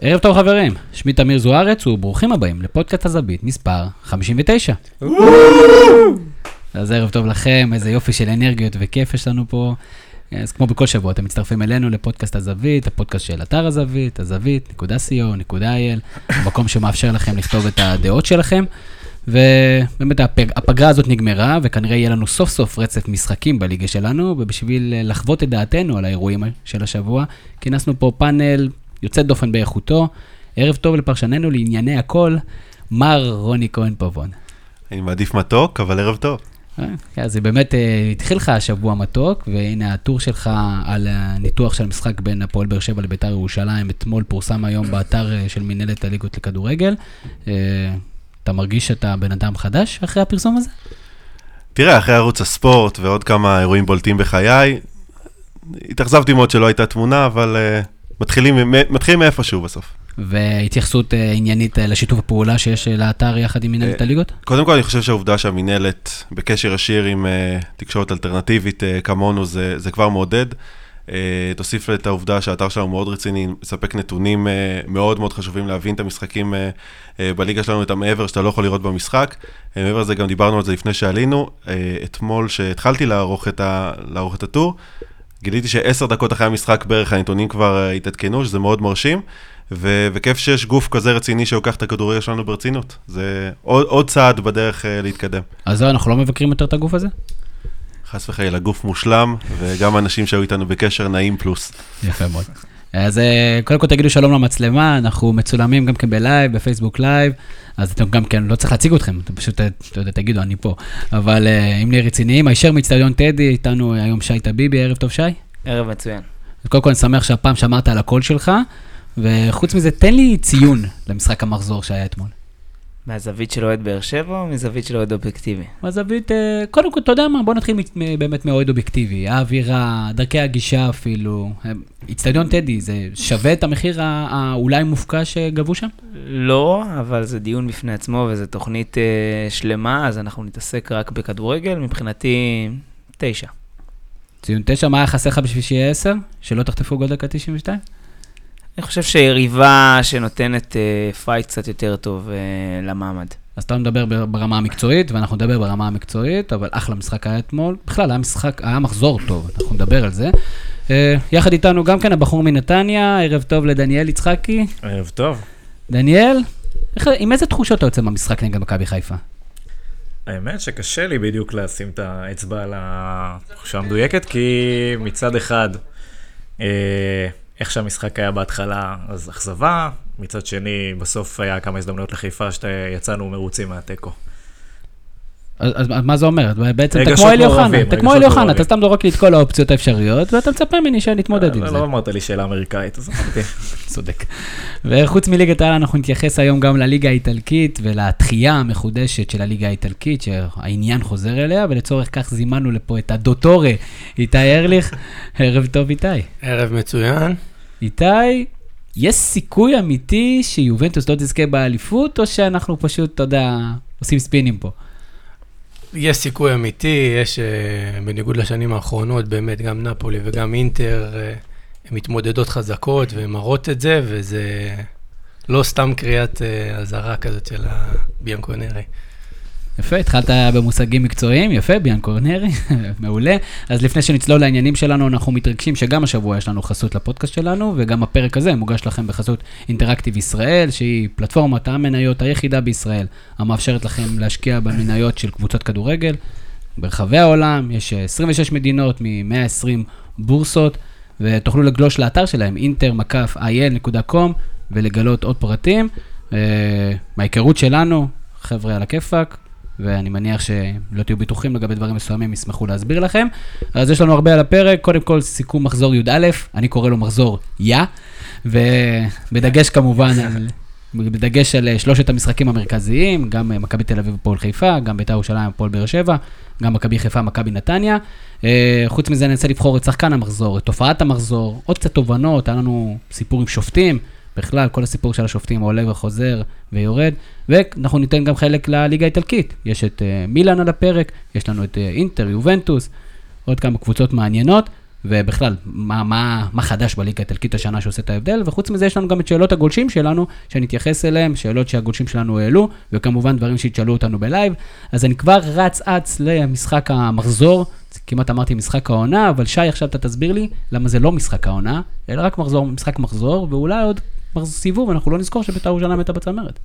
ערב טוב חברים, שמי תמיר זוארץ וברוכים הבאים לפודקאסט הזווית מספר 59. אז ערב טוב לכם, איזה יופי של אנרגיות וכיף יש לנו פה. אז כמו בכל שבוע, אתם מצטרפים אלינו לפודקאסט הזווית, הפודקאסט של אתר הזווית, הזווית.co.il, מקום שמאפשר לכם לכתוב את הדעות שלכם. ובאמת הפג, הפגרה הזאת נגמרה, וכנראה יהיה לנו סוף סוף רצף משחקים בליגה שלנו, ובשביל לחוות את דעתנו על האירועים של השבוע, כינסנו פה פאנל יוצא דופן באיכותו. ערב טוב לפרשננו לענייני הכל, מר רוני כהן פבון. אני מעדיף מתוק, אבל ערב טוב. אה, אז זה באמת אה, התחיל לך השבוע מתוק, והנה הטור שלך על הניתוח של המשחק בין הפועל באר שבע לביתר ירושלים, אתמול פורסם היום באתר אה, של מנהלת הליגות לכדורגל. אתה מרגיש שאתה בן אדם חדש אחרי הפרסום הזה? תראה, אחרי ערוץ הספורט ועוד כמה אירועים בולטים בחיי, התאכזבתי מאוד שלא הייתה תמונה, אבל uh, מתחילים, מתחילים מאיפשהו בסוף. והתייחסות uh, עניינית uh, לשיתוף הפעולה שיש uh, לאתר יחד עם מנהלת הליגות? קודם כל, אני חושב שהעובדה שהמנהלת בקשר ישיר עם תקשורת אלטרנטיבית כמונו, זה, זה כבר מעודד. תוסיף את העובדה שהאתר שלנו מאוד רציני, מספק נתונים מאוד מאוד חשובים להבין את המשחקים בליגה שלנו, את המעבר שאתה לא יכול לראות במשחק. מעבר לזה, גם דיברנו על זה לפני שעלינו. אתמול, שהתחלתי לערוך את, ה, לערוך את הטור, גיליתי שעשר דקות אחרי המשחק בערך הנתונים כבר אה, התעדכנו, שזה מאוד מרשים. ו- וכיף שיש גוף כזה רציני שלוקח את הכדורגל שלנו ברצינות. זה עוד, עוד צעד בדרך אה, להתקדם. אז זהו, אנחנו לא מבקרים יותר את הגוף הזה? חס וחלילה, גוף מושלם, וגם אנשים שהיו איתנו בקשר נעים פלוס. יפה מאוד. אז אה, קודם כל תגידו שלום למצלמה, אנחנו מצולמים גם כן בלייב, בפייסבוק לייב, אז אתם גם כן, לא צריך להציג אתכם, אתם פשוט, אתה יודע, תגידו, אני פה. אבל אה, אם נהיה רציניים, הישר מאצטדיון טדי, איתנו היום שי טביבי, ערב טוב שי. ערב מצוין. קודם כל אני שמח שהפעם שמרת על הקול שלך, וחוץ מזה, תן לי ציון למשחק המחזור שהיה אתמול. מהזווית של אוהד באר שבע או מזווית של אוהד אובייקטיבי? מהזווית, אה, קודם כל, אתה יודע מה, בוא נתחיל באמת מאוהד אובייקטיבי. האווירה, דרכי הגישה אפילו. איצטדיון טדי, זה שווה את המחיר האולי מופקע שגבו שם? לא, אבל זה דיון בפני עצמו וזו תוכנית אה, שלמה, אז אנחנו נתעסק רק בכדורגל. מבחינתי, תשע. ציון תשע, מה היה חסר לך בשביל שיהיה עשר? שלא תחטפו גול דקה 92? אני חושב שיריבה שנותנת אה, fight קצת יותר טוב אה, למעמד. אז אתה מדבר ברמה המקצועית, ואנחנו נדבר ברמה המקצועית, אבל אחלה משחק היה אתמול. בכלל, היה משחק, היה מחזור טוב, אנחנו נדבר על זה. Uh, יחד איתנו גם כן הבחור מנתניה, ערב טוב לדניאל יצחקי. ערב טוב. דניאל, איך, עם איזה תחושות אתה יוצא מהמשחק נגד מכבי חיפה? האמת שקשה לי בדיוק לשים את האצבע על התחושה המדויקת, כי מצד אחד, אה, איך שהמשחק היה בהתחלה, אז אכזבה, מצד שני, בסוף היה כמה הזדמנויות לחיפה שיצאנו מרוצים מהתיקו. אז, אז מה זה אומר? בעצם אתה כמו אלי אוחנה, אתה כמו אלי אוחנה, אתה סתם זורק לי את כל האופציות האפשריות, ואתה מצפה ממני שנתמודד עם לא, זה. לא אמרת לי שאלה אמריקאית, אז אמרתי. צודק. וחוץ מליגת העל, אנחנו נתייחס היום גם לליגה האיטלקית ולתחייה המחודשת של הליגה האיטלקית, שהעניין חוזר אליה, ולצורך כך זימנו לפה את הדוטורה, איתי ארליך. ערב טוב, איתי. ערב מצוין. איתי, יש סיכוי אמיתי שיובנטוס לא תזכה באליפות, או שאנחנו פשוט, אתה יודע, עושים ספינים פה? יש סיכוי אמיתי, יש, uh, בניגוד לשנים האחרונות, באמת, גם נפולי וגם אינטר, uh, הן מתמודדות חזקות והן מראות את זה, וזה לא סתם קריאת uh, אזהרה כזאת של הביאנקונרי. יפה, התחלת במושגים מקצועיים, יפה, ביאן קורנרי, מעולה. אז לפני שנצלול לעניינים שלנו, אנחנו מתרגשים שגם השבוע יש לנו חסות לפודקאסט שלנו, וגם הפרק הזה מוגש לכם בחסות אינטראקטיב ישראל, שהיא פלטפורמת המניות היחידה בישראל, המאפשרת לכם להשקיע במניות של קבוצות כדורגל ברחבי העולם. יש 26 מדינות מ-120 בורסות, ותוכלו לגלוש לאתר שלהם, inter-il.com, ולגלות עוד פרטים. אה, מההיכרות שלנו, חבר'ה על הכיפאק, ואני מניח שלא תהיו בטוחים לגבי דברים מסוימים, ישמחו להסביר לכם. אז יש לנו הרבה על הפרק, קודם כל סיכום מחזור י"א, אני קורא לו מחזור יא, ובדגש כמובן, בדגש על שלושת המשחקים המרכזיים, גם מכבי תל אביב ופועל חיפה, גם בית"ר ירושלים ופועל באר שבע, גם מכבי חיפה, מכבי נתניה. אה, חוץ מזה ננסה לבחור את שחקן המחזור, את תופעת המחזור, עוד קצת תובנות, היה לנו סיפור עם שופטים. בכלל, כל הסיפור של השופטים עולה וחוזר ויורד, ואנחנו ניתן גם חלק לליגה האיטלקית. יש את uh, מילאן על הפרק, יש לנו את uh, אינטר, יובנטוס, עוד כמה קבוצות מעניינות, ובכלל, מה, מה, מה חדש בליגה האיטלקית השנה שעושה את ההבדל, וחוץ מזה יש לנו גם את שאלות הגולשים שלנו, שנתייחס אליהם, שאלות שהגולשים שלנו העלו, וכמובן דברים שיתשאלו אותנו בלייב. אז אני כבר רץ-אץ למשחק המחזור, כמעט אמרתי משחק העונה, אבל שי, עכשיו אתה תסביר לי למה זה לא משחק העונה, אלא רק מחזור, משחק מחזור, ואולי עוד סיבוב, אנחנו לא נזכור שבית"ר ירושלים הייתה בצמרת.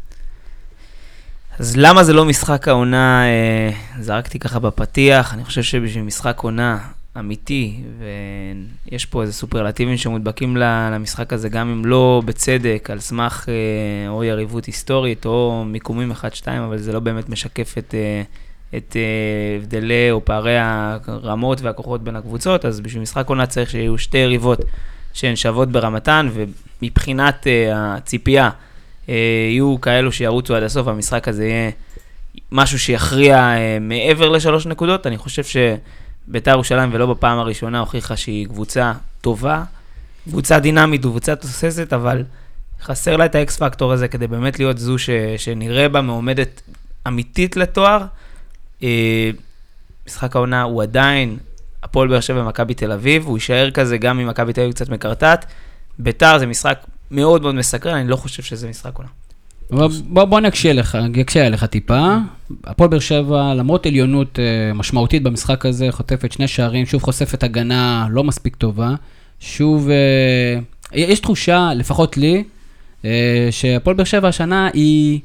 אז למה זה לא משחק העונה, אה, זרקתי ככה בפתיח, אני חושב שבשביל משחק עונה אמיתי, ויש פה איזה סופרלטיבים שמודבקים למשחק הזה, גם אם לא בצדק, על סמך אה, או יריבות היסטורית או מיקומים 1-2, אבל זה לא באמת משקף את, אה, את אה, הבדלי או פערי הרמות והכוחות בין הקבוצות, אז בשביל משחק עונה צריך שיהיו שתי יריבות שהן שוות ברמתן, ומבחינת אה, הציפייה, אה, יהיו כאלו שירוצו עד הסוף, המשחק הזה יהיה משהו שיכריע אה, מעבר לשלוש נקודות. אני חושב שבית"ר ירושלים, ולא בפעם הראשונה, הוכיחה שהיא קבוצה טובה, קבוצה דינמית וקבוצה תוססת, אבל חסר לה את האקס פקטור הזה כדי באמת להיות זו ש, שנראה בה מעומדת אמיתית לתואר. אה, משחק העונה הוא עדיין הפועל באר שבע ומכבי תל אביב, הוא יישאר כזה גם אם מכבי תל אביב קצת מקרטט. ביתר זה משחק מאוד מאוד מסקרן, אני לא חושב שזה משחק עונה. בוא, בוא נקשה לך, נקשה עליך טיפה. הפועל באר שבע, למרות עליונות אה, משמעותית במשחק הזה, חוטפת שני שערים, שוב חושפת הגנה לא מספיק טובה. שוב, אה, יש תחושה, לפחות לי, אה, שהפועל באר שבע השנה היא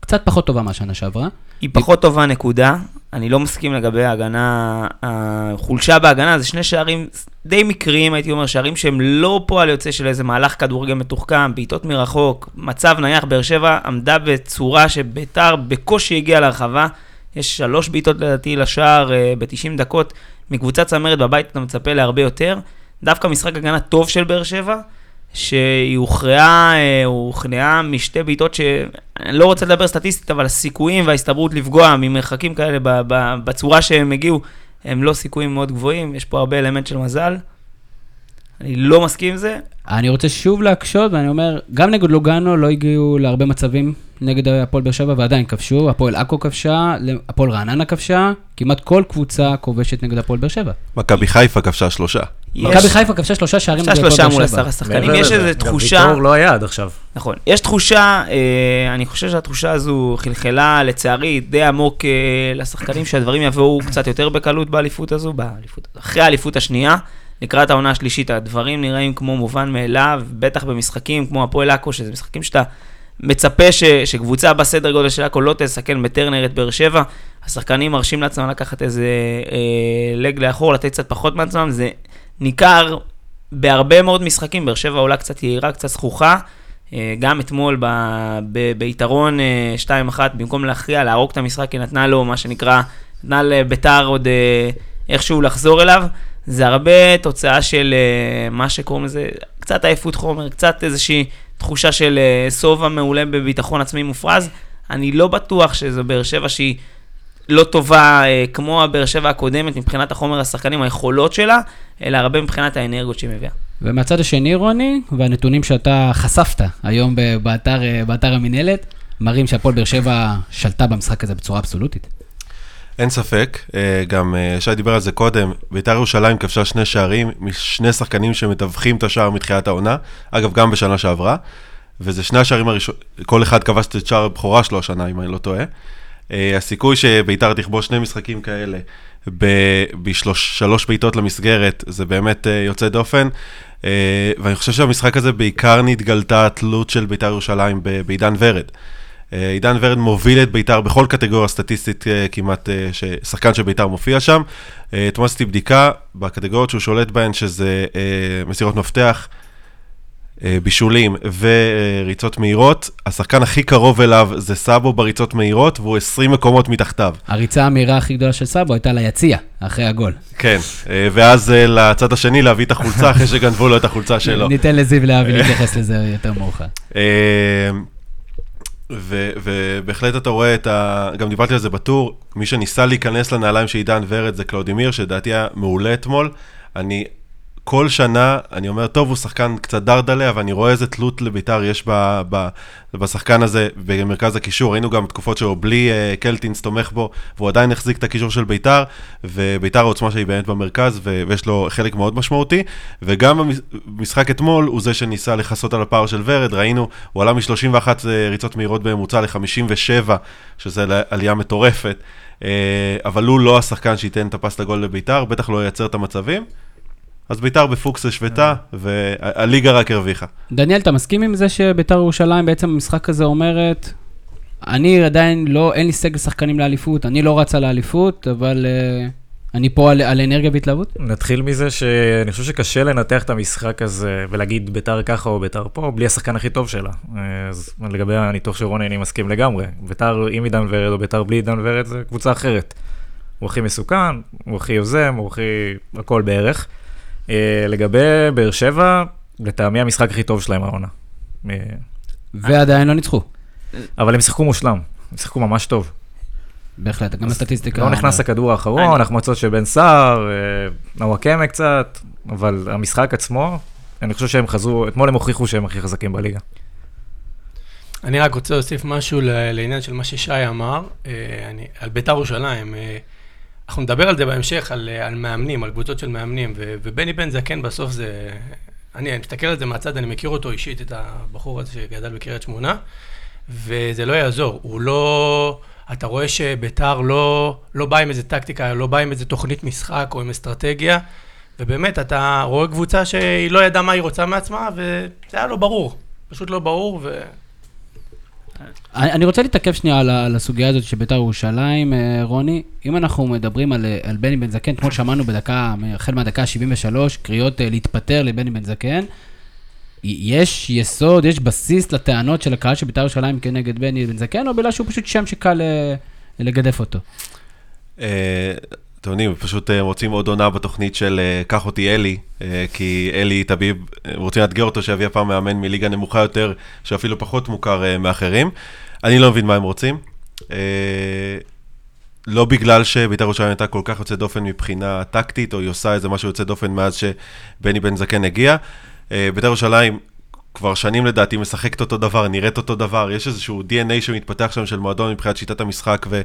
קצת פחות טובה מהשנה שעברה. היא פחות טובה נקודה, אני לא מסכים לגבי ההגנה, החולשה בהגנה, זה שני שערים די מקריים, הייתי אומר, שערים שהם לא פועל יוצא של איזה מהלך כדורגל מתוחכם, בעיטות מרחוק, מצב נייח, באר שבע עמדה בצורה שביתר בקושי הגיע להרחבה, יש שלוש בעיטות לדעתי לשער uh, ב-90 דקות, מקבוצת צמרת בבית אתה מצפה להרבה יותר, דווקא משחק הגנה טוב של באר שבע, שהיא הוכרעה, אה, הוכנעה משתי בעיטות שאני לא רוצה לדבר סטטיסטית, אבל הסיכויים וההסתברות לפגוע ממרחקים כאלה בצורה שהם הגיעו, הם לא סיכויים מאוד גבוהים, יש פה הרבה אלמנט של מזל. אני לא מסכים עם זה. אני רוצה שוב להקשות, ואני אומר, גם נגד לוגאנו לא הגיעו להרבה מצבים נגד הפועל באר שבע, ועדיין כבשו, הפועל עכו כבשה, הפועל רעננה כבשה, כמעט כל קבוצה כובשת נגד הפועל באר שבע. מכבי חיפה כבשה שלושה. מכבי חיפה כבשה שלושה שערים נגד הפועל באר שבע. שלושה מול עשרה שחקנים, יש איזו תחושה... גם ויטור לא היה עד עכשיו. נכון. יש תחושה, אה, אני חושב שהתחושה הזו חלחלה, לצערי, די עמוק אה, לשחקנים, שהדברים יבואו קצת יותר בקלות באליפות הזו, באליפות, אחרי האליפות השנייה. לקראת העונה השלישית, הדברים נראים כמו מובן מאליו, בטח במשחקים כמו הפועל עכו, שזה משחקים שאתה מצפה ש, שקבוצה בסדר גודל של עכו לא תסכן בטרנר את באר שבע. השחקנים מרשים לעצמם לקחת איזה אה, לג לאחור, לתת קצת פחות מעצמם, זה ניכר בהרבה מאוד משחקים, באר שבע עולה קצת יהירה, קצת זכוכה. אה, גם אתמול ב, ב, ביתרון אה, 2-1, במקום להכריע, להרוג את המשחק, היא נתנה לו, מה שנקרא, נתנה לביתר עוד אה, איכשהו לחזור אליו. זה הרבה תוצאה של uh, מה שקוראים לזה, קצת עייפות חומר, קצת איזושהי תחושה של uh, שובע מעולה בביטחון עצמי מופרז. אני לא בטוח שזו באר שבע שהיא לא טובה uh, כמו הבאר שבע הקודמת מבחינת החומר השחקנים, היכולות שלה, אלא הרבה מבחינת האנרגיות שהיא מביאה. ומהצד השני, רוני, והנתונים שאתה חשפת היום באתר, באתר המינהלת, מראים שהפועל באר שבע שלטה במשחק הזה בצורה אבסולוטית. אין ספק, אה, גם אה, שי דיבר על זה קודם, בית"ר ירושלים כבשה שני שערים משני שחקנים שמתווכים את השער מתחילת העונה, אגב, גם בשנה שעברה, וזה שני השערים הראשונים, כל אחד כבש את שער הבכורה שלו השנה, אם אני לא טועה. אה, הסיכוי שבית"ר תכבוש שני משחקים כאלה בשלוש בעיטות למסגרת, זה באמת יוצא דופן. ואני חושב שהמשחק הזה בעיקר נתגלתה התלות של בית"ר ירושלים בעידן ורד. אה, עידן ורד מוביל את ביתר בכל קטגוריה סטטיסטית אה, כמעט, אה, ששחקן של ביתר מופיע שם. אתמול עשיתי בדיקה בקטגוריות שהוא שולט בהן, שזה מסירות מפתח, בישולים וריצות מהירות. השחקן הכי קרוב אליו זה סאבו בריצות מהירות, והוא 20 מקומות מתחתיו. הריצה המהירה הכי גדולה של סאבו הייתה ליציע, אחרי הגול. כן, ואז לצד השני להביא את החולצה, אחרי שגנבו לו את החולצה שלו. ניתן לזיו להביא להתייחס לזה יותר מאוחר. ו- ובהחלט אתה רואה את ה... גם דיברתי על זה בטור, מי שניסה להיכנס לנעליים של עידן ורד זה קלאודמיר, שלדעתי היה מעולה אתמול. אני כל שנה, אני אומר, טוב, הוא שחקן קצת דרדלה, אבל אני רואה איזה תלות לביתר יש ב, ב, בשחקן הזה במרכז הקישור. ראינו גם תקופות שלו בלי uh, קלטינס תומך בו, והוא עדיין החזיק את הקישור של ביתר, וביתר העוצמה שהיא באמת במרכז, ו, ויש לו חלק מאוד משמעותי. וגם במשחק אתמול, הוא זה שניסה לכסות על הפער של ורד, ראינו, הוא עלה מ-31 ריצות מהירות בממוצע ל-57, שזה עלייה מטורפת. Uh, אבל הוא לא השחקן שייתן את הפס לגול לביתר, בטח לא ייצר את המצבים. אז ביתר בפוקס השוותה, והליגה רק הרוויחה. דניאל, אתה מסכים עם זה שביתר ירושלים בעצם במשחק הזה אומרת, אני עדיין לא, אין לי סגל שחקנים לאליפות, אני לא רץ על האליפות, אבל uh, אני פה על, על אנרגיה והתלהבות? נתחיל מזה שאני חושב שקשה לנתח את המשחק הזה ולהגיד ביתר ככה או ביתר פה, בלי השחקן הכי טוב שלה. אז לגבי הניתוח של רוני אני מסכים לגמרי. ביתר עם עידן ורד או ביתר בלי עידן ורד זה קבוצה אחרת. הוא הכי מסוכן, הוא הכי יוזם, הוא הכי הכל בערך. אה, לגבי באר שבע, לטעמי המשחק הכי טוב שלהם העונה. אה, ועדיין לא ניצחו. אבל הם שיחקו מושלם, הם שיחקו ממש טוב. בהחלט, גם הסטטיסטיקה. לא נכנס הכדור האחרון, החמצות של בן סער, אה, נוואקמה קצת, אבל המשחק עצמו, אני חושב שהם חזרו, אתמול הם הוכיחו שהם הכי חזקים בליגה. אני רק רוצה להוסיף משהו לעניין של מה ששי אמר, אני, על בית"ר ירושלים. אנחנו נדבר על זה בהמשך, על, על מאמנים, על קבוצות של מאמנים, ו, ובני בן זקן בסוף זה... אני, אני מסתכל על זה מהצד, אני מכיר אותו אישית, את הבחור הזה שגדל בקריית שמונה, וזה לא יעזור. הוא לא... אתה רואה שביתר לא, לא בא עם איזה טקטיקה, לא בא עם איזה תוכנית משחק או עם אסטרטגיה, ובאמת, אתה רואה קבוצה שהיא לא ידעה מה היא רוצה מעצמה, וזה היה לא ברור. פשוט לא ברור, ו... אני רוצה להתעכב שנייה על, על הסוגיה הזאת של בית"ר ירושלים, אה, רוני. אם אנחנו מדברים על, על בני בן זקן, אתמול שמענו בדקה, החל מהדקה ה-73, קריאות אה, להתפטר לבני בן זקן. יש יסוד, יש בסיס לטענות של הקהל של בית"ר ירושלים כנגד בני בן זקן, או בגלל שהוא פשוט שם שקל אה, לגדף אותו? אתם יודעים, פשוט רוצים עוד עונה בתוכנית של קח אותי אלי, כי אלי טביב, רוצים לאתגר אותו שיביא הפעם מאמן מליגה נמוכה יותר, שאפילו פחות מוכר מאחרים. אני לא מבין מה הם רוצים. לא בגלל שבית"ר ירושלים הייתה כל כך יוצאת דופן מבחינה טקטית, או היא עושה איזה משהו יוצא דופן מאז שבני בן זקן הגיע. בית"ר ירושלים כבר שנים לדעתי משחקת אותו דבר, נראית אותו דבר, יש איזשהו DNA שמתפתח שם של מועדון מבחינת שיטת המשחק ו-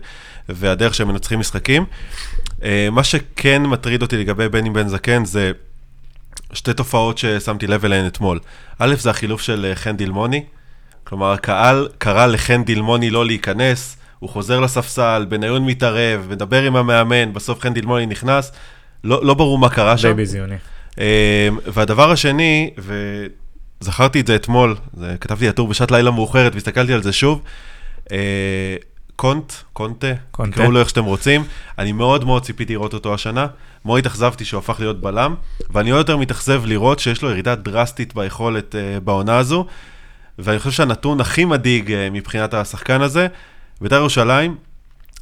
והדרך שהם מנצחים משחקים. מה שכן מטריד אותי לגבי בני בן זקן זה שתי תופעות ששמתי לב אליהן אתמול. א', זה החילוף של חן דילמוני, כלומר הקהל קרא לחן דילמוני לא להיכנס, הוא חוזר לספסל, בניון מתערב, מדבר עם המאמן, בסוף חן דילמוני נכנס, לא, לא ברור מה קרה שם. די ביזיוני. והדבר השני, וזכרתי את זה אתמול, זה, כתבתי הטור בשעת לילה מאוחרת והסתכלתי על זה שוב, קונט, קונטה, תקראו לו איך שאתם רוצים, אני מאוד מאוד ציפיתי לראות אותו השנה, מאוד התאכזבתי שהוא הפך להיות בלם, ואני עוד יותר מתאכזב לראות שיש לו ירידה דרסטית ביכולת uh, בעונה הזו, ואני חושב שהנתון הכי מדאיג uh, מבחינת השחקן הזה, בית"ר ירושלים,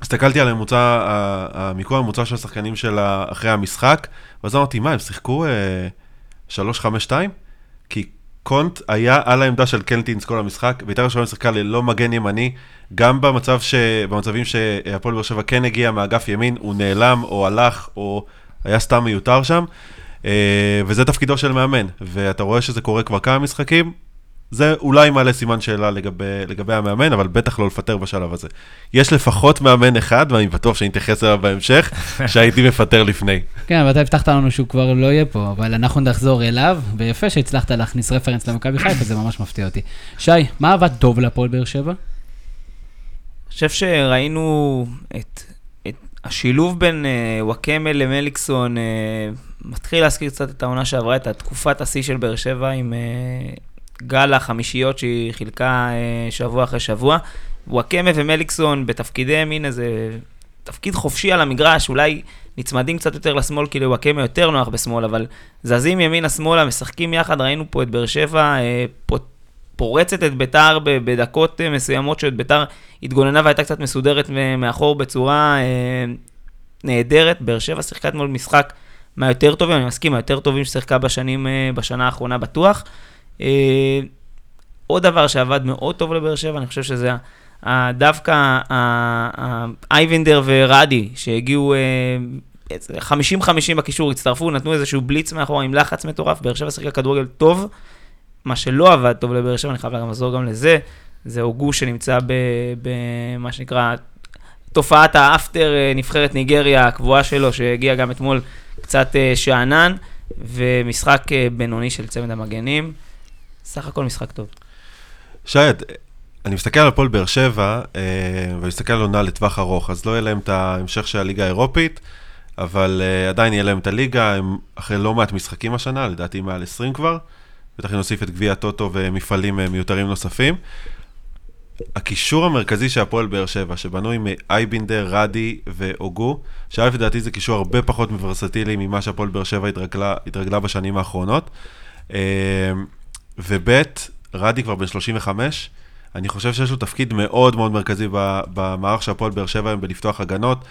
הסתכלתי על הממוצע, המיקום הממוצע של השחקנים שלה אחרי המשחק, ואז אמרתי, מה, הם שיחקו uh, 3-5-2? כי קונט היה על העמדה של קלטינס כל המשחק, בית"ר ירושלים שיחקה ללא מגן ימני, גם במצב ש... במצבים שהפועל באר שבע כן הגיע מאגף ימין, הוא נעלם או הלך או היה סתם מיותר שם, וזה תפקידו של מאמן, ואתה רואה שזה קורה כבר כמה משחקים, זה אולי מעלה סימן שאלה לגבי, לגבי המאמן, אבל בטח לא לפטר בשלב הזה. יש לפחות מאמן אחד, ואני בטוח שאני אתייחס אליו בהמשך, שהייתי מפטר לפני. כן, אבל אתה הבטחת לנו שהוא כבר לא יהיה פה, אבל אנחנו נחזור אליו, ויפה שהצלחת להכניס רפרנס למכבי חיפה, זה ממש מפתיע אותי. שי, מה עבד טוב להפועל באר שבע? אני חושב שראינו את, את השילוב בין uh, וואקמה למליקסון, uh, מתחיל להזכיר קצת את העונה שעברה, את התקופת השיא של באר שבע עם... Uh, גל החמישיות שהיא חילקה אה, שבוע אחרי שבוע. וואקמה ומליקסון בתפקידיהם, הנה זה תפקיד חופשי על המגרש, אולי נצמדים קצת יותר לשמאל, כי לוואקמה יותר נוח בשמאל, אבל זזים ימינה-שמאלה, משחקים יחד, ראינו פה את באר שבע אה, פורצת את ביתר בדקות אה, מסוימות, שאת ביתר התגוננה והייתה קצת מסודרת מאחור בצורה נהדרת. באר שבע שיחקה אתמול משחק מהיותר טובים, אני מסכים, מהיותר טובים ששיחקה בשנים, בשנה האחרונה בטוח. אה, עוד דבר שעבד מאוד טוב לבאר שבע, אני חושב שזה דווקא אייבנדר ורדי, שהגיעו אה, איזה 50-50 בקישור, הצטרפו, נתנו איזשהו בליץ מאחורה עם לחץ מטורף, באר שבע שיחקה כדורגל טוב. מה שלא עבד טוב לבאר שבע, אני חייב לחזור גם לזה, זה הוגו שנמצא במה שנקרא תופעת האפטר אה, נבחרת ניגריה הקבועה שלו, שהגיע גם אתמול קצת אה, שאנן, ומשחק אה, בינוני של צמד המגנים. סך הכל משחק טוב. שייד, אני מסתכל על הפועל באר שבע, ואני מסתכל על עונה לטווח ארוך, אז לא יהיה להם את ההמשך של הליגה האירופית, אבל עדיין יהיה להם את הליגה, הם אחרי לא מעט משחקים השנה, לדעתי מעל 20 כבר, בטח אם נוסיף את גביע הטוטו ומפעלים מיותרים נוספים. הקישור המרכזי של הפועל באר שבע, שבנוי מאייבינדר, רדי ואוגו, שא' לדעתי זה קישור הרבה פחות מוורסטילי ממה שהפועל באר שבע התרגלה, התרגלה בשנים האחרונות. וב', רדי כבר בן 35, אני חושב שיש לו תפקיד מאוד מאוד מרכזי במערך של הפועל באר שבע היום בלפתוח הגנות.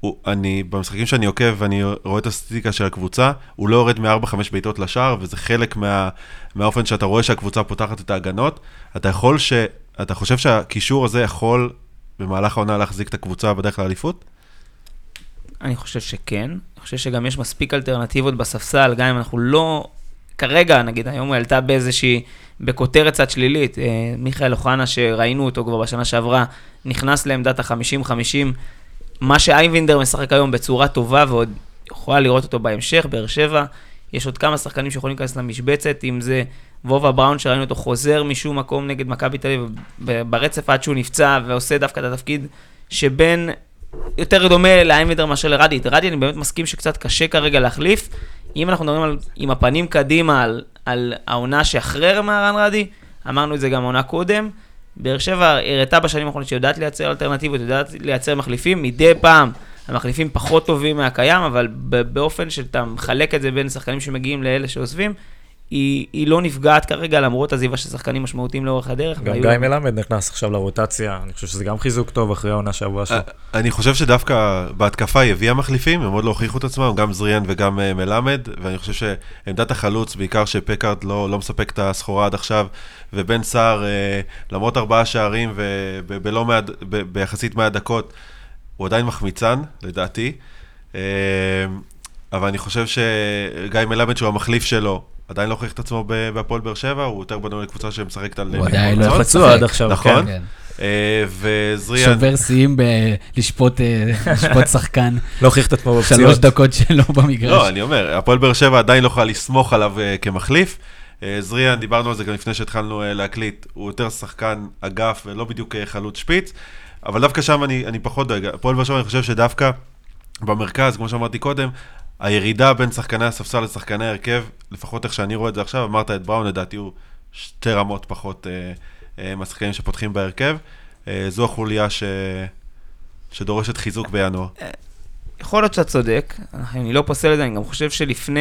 הוא, אני, במשחקים שאני עוקב ואני רואה את הסטטיסטיקה של הקבוצה, הוא לא יורד מ-4-5 בעיטות לשער, וזה חלק מה, מהאופן שאתה רואה שהקבוצה פותחת את ההגנות. אתה יכול ש... אתה חושב שהקישור הזה יכול במהלך העונה להחזיק את הקבוצה בדרך לאליפות? אני חושב שכן. אני חושב שגם יש מספיק אלטרנטיבות בספסל, גם אם אנחנו לא... כרגע, נגיד, היום הוא עלתה באיזושהי... בכותרת קצת שלילית. אה, מיכאל אוחנה, שראינו אותו כבר בשנה שעברה, נכנס לעמדת ה-50-50. מה שאייבינדר משחק היום בצורה טובה, ועוד יכולה לראות אותו בהמשך, באר שבע. יש עוד כמה שחקנים שיכולים להיכנס למשבצת, אם זה וובה בראון, שראינו אותו חוזר משום מקום נגד מכבי תל אביב, ברצף עד שהוא נפצע, ועושה דווקא את התפקיד שבין, יותר דומה לאיימדר מאשר לרדי. את רדי אני באמת מסכים שקצת קשה כרגע להחליף. אם אנחנו מדברים על, עם הפנים קדימה על, על העונה שאחרי רמרן רדי, אמרנו את זה גם עונה קודם, באר שבע הראתה בשנים האחרונות שיודעת לייצר אלטרנטיבות, יודעת לייצר מחליפים, מדי פעם המחליפים פחות טובים מהקיים, אבל באופן שאתה מחלק את זה בין שחקנים שמגיעים לאלה שעוזבים, היא, היא לא נפגעת כרגע למרות עזיבה של שחקנים משמעותיים לאורך הדרך. גם גיא מלמד נכנס עכשיו לרוטציה, אני חושב שזה גם חיזוק טוב אחרי העונה שעברה שלו. אה, אני חושב שדווקא בהתקפה היא הביאה מחליפים, הם עוד לא הוכיחו את עצמם, גם זריאן וגם אה, מלמד, ואני חושב שעמדת החלוץ, בעיקר שפקארד לא, לא מספק את הסחורה עד עכשיו, ובן סער, אה, למרות ארבעה שערים ובלא מעט, ביחסית מעט דקות, הוא עדיין מחמיצן, לדעתי. אבל אני חושב שגיא מלמד, שהוא המחליף שלו, עדיין לא הוכיח את עצמו בהפועל באר שבע, הוא יותר בנוי לקבוצה שמשחקת על... הוא עדיין לא לשחק. עד עכשיו, נכון. כן. אה, וזריאן... שובר שיאים בלשפוט אה, שחקן. לא הוכיח את עצמו בפציעות. שלוש דקות שלו במגרש. לא, אני אומר, הפועל באר שבע עדיין לא יכולה לסמוך עליו אה, כמחליף. זריאן, דיברנו על זה גם לפני שהתחלנו להקליט, הוא יותר שחקן אגף ולא בדיוק חלוץ שפיץ, אבל דווקא שם אני, אני פחות דואג. הפועל באר שבע, אני חושב שדווקא במרכז, כמו שאמרתי קודם, הירידה בין שחקני הספסל לשחקני ההרכב, לפחות איך שאני רואה את זה עכשיו, אמרת את בראון, לדעתי הוא שתי רמות פחות אה, אה, מהשחקנים שפותחים בהרכב. אה, זו החוליה ש... שדורשת חיזוק בינואר. יכול להיות שאתה צודק, אני לא פוסל את זה, אני גם חושב שלפני,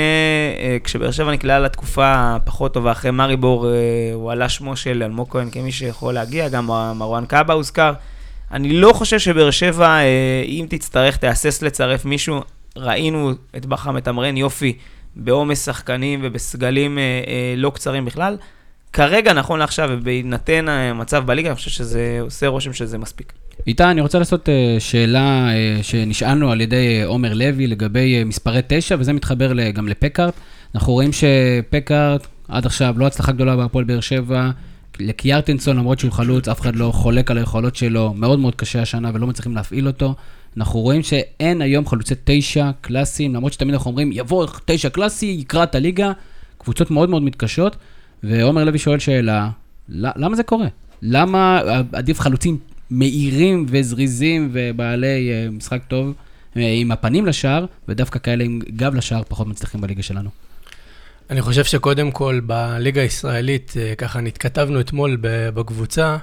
כשבאר שבע נקלעה לתקופה הפחות טובה, אחרי מריבור, אה, הוא עלה שמו של אלמוג כהן כמי שיכול להגיע, גם מרואן קאבה הוזכר. אני לא חושב שבאר שבע, אם תצטרך, תהסס לצרף מישהו, ראינו את בכר מתמרן יופי בעומס שחקנים ובסגלים אה, אה, לא קצרים בכלל. כרגע, נכון לעכשיו, ובהינתן המצב בליגה, אני חושב שזה עושה רושם שזה מספיק. איתי, אני רוצה לעשות uh, שאלה uh, שנשאלנו על ידי עומר לוי לגבי uh, מספרי תשע, וזה מתחבר גם לפקארט. אנחנו רואים שפקארט עד עכשיו לא הצלחה גדולה בהפועל באר שבע. לקיארטנסון, למרות שהוא חלוץ, אף אחד לא חולק על היכולות שלו, מאוד מאוד קשה השנה ולא מצליחים להפעיל אותו. אנחנו רואים שאין היום חלוצי תשע קלאסיים, למרות שתמיד אנחנו אומרים, יבוא תשע קלאסי, יקרא את הליגה, קבוצות מאוד מאוד מתקשות, ועומר לוי שואל שאלה, למה זה קורה? למה עדיף חלוצים מהירים וזריזים ובעלי אה, משחק טוב אה, עם הפנים לשער, ודווקא כאלה עם גב לשער פחות מצליחים בליגה שלנו? אני חושב שקודם כל בליגה הישראלית, אה, ככה נתכתבנו אתמול בקבוצה,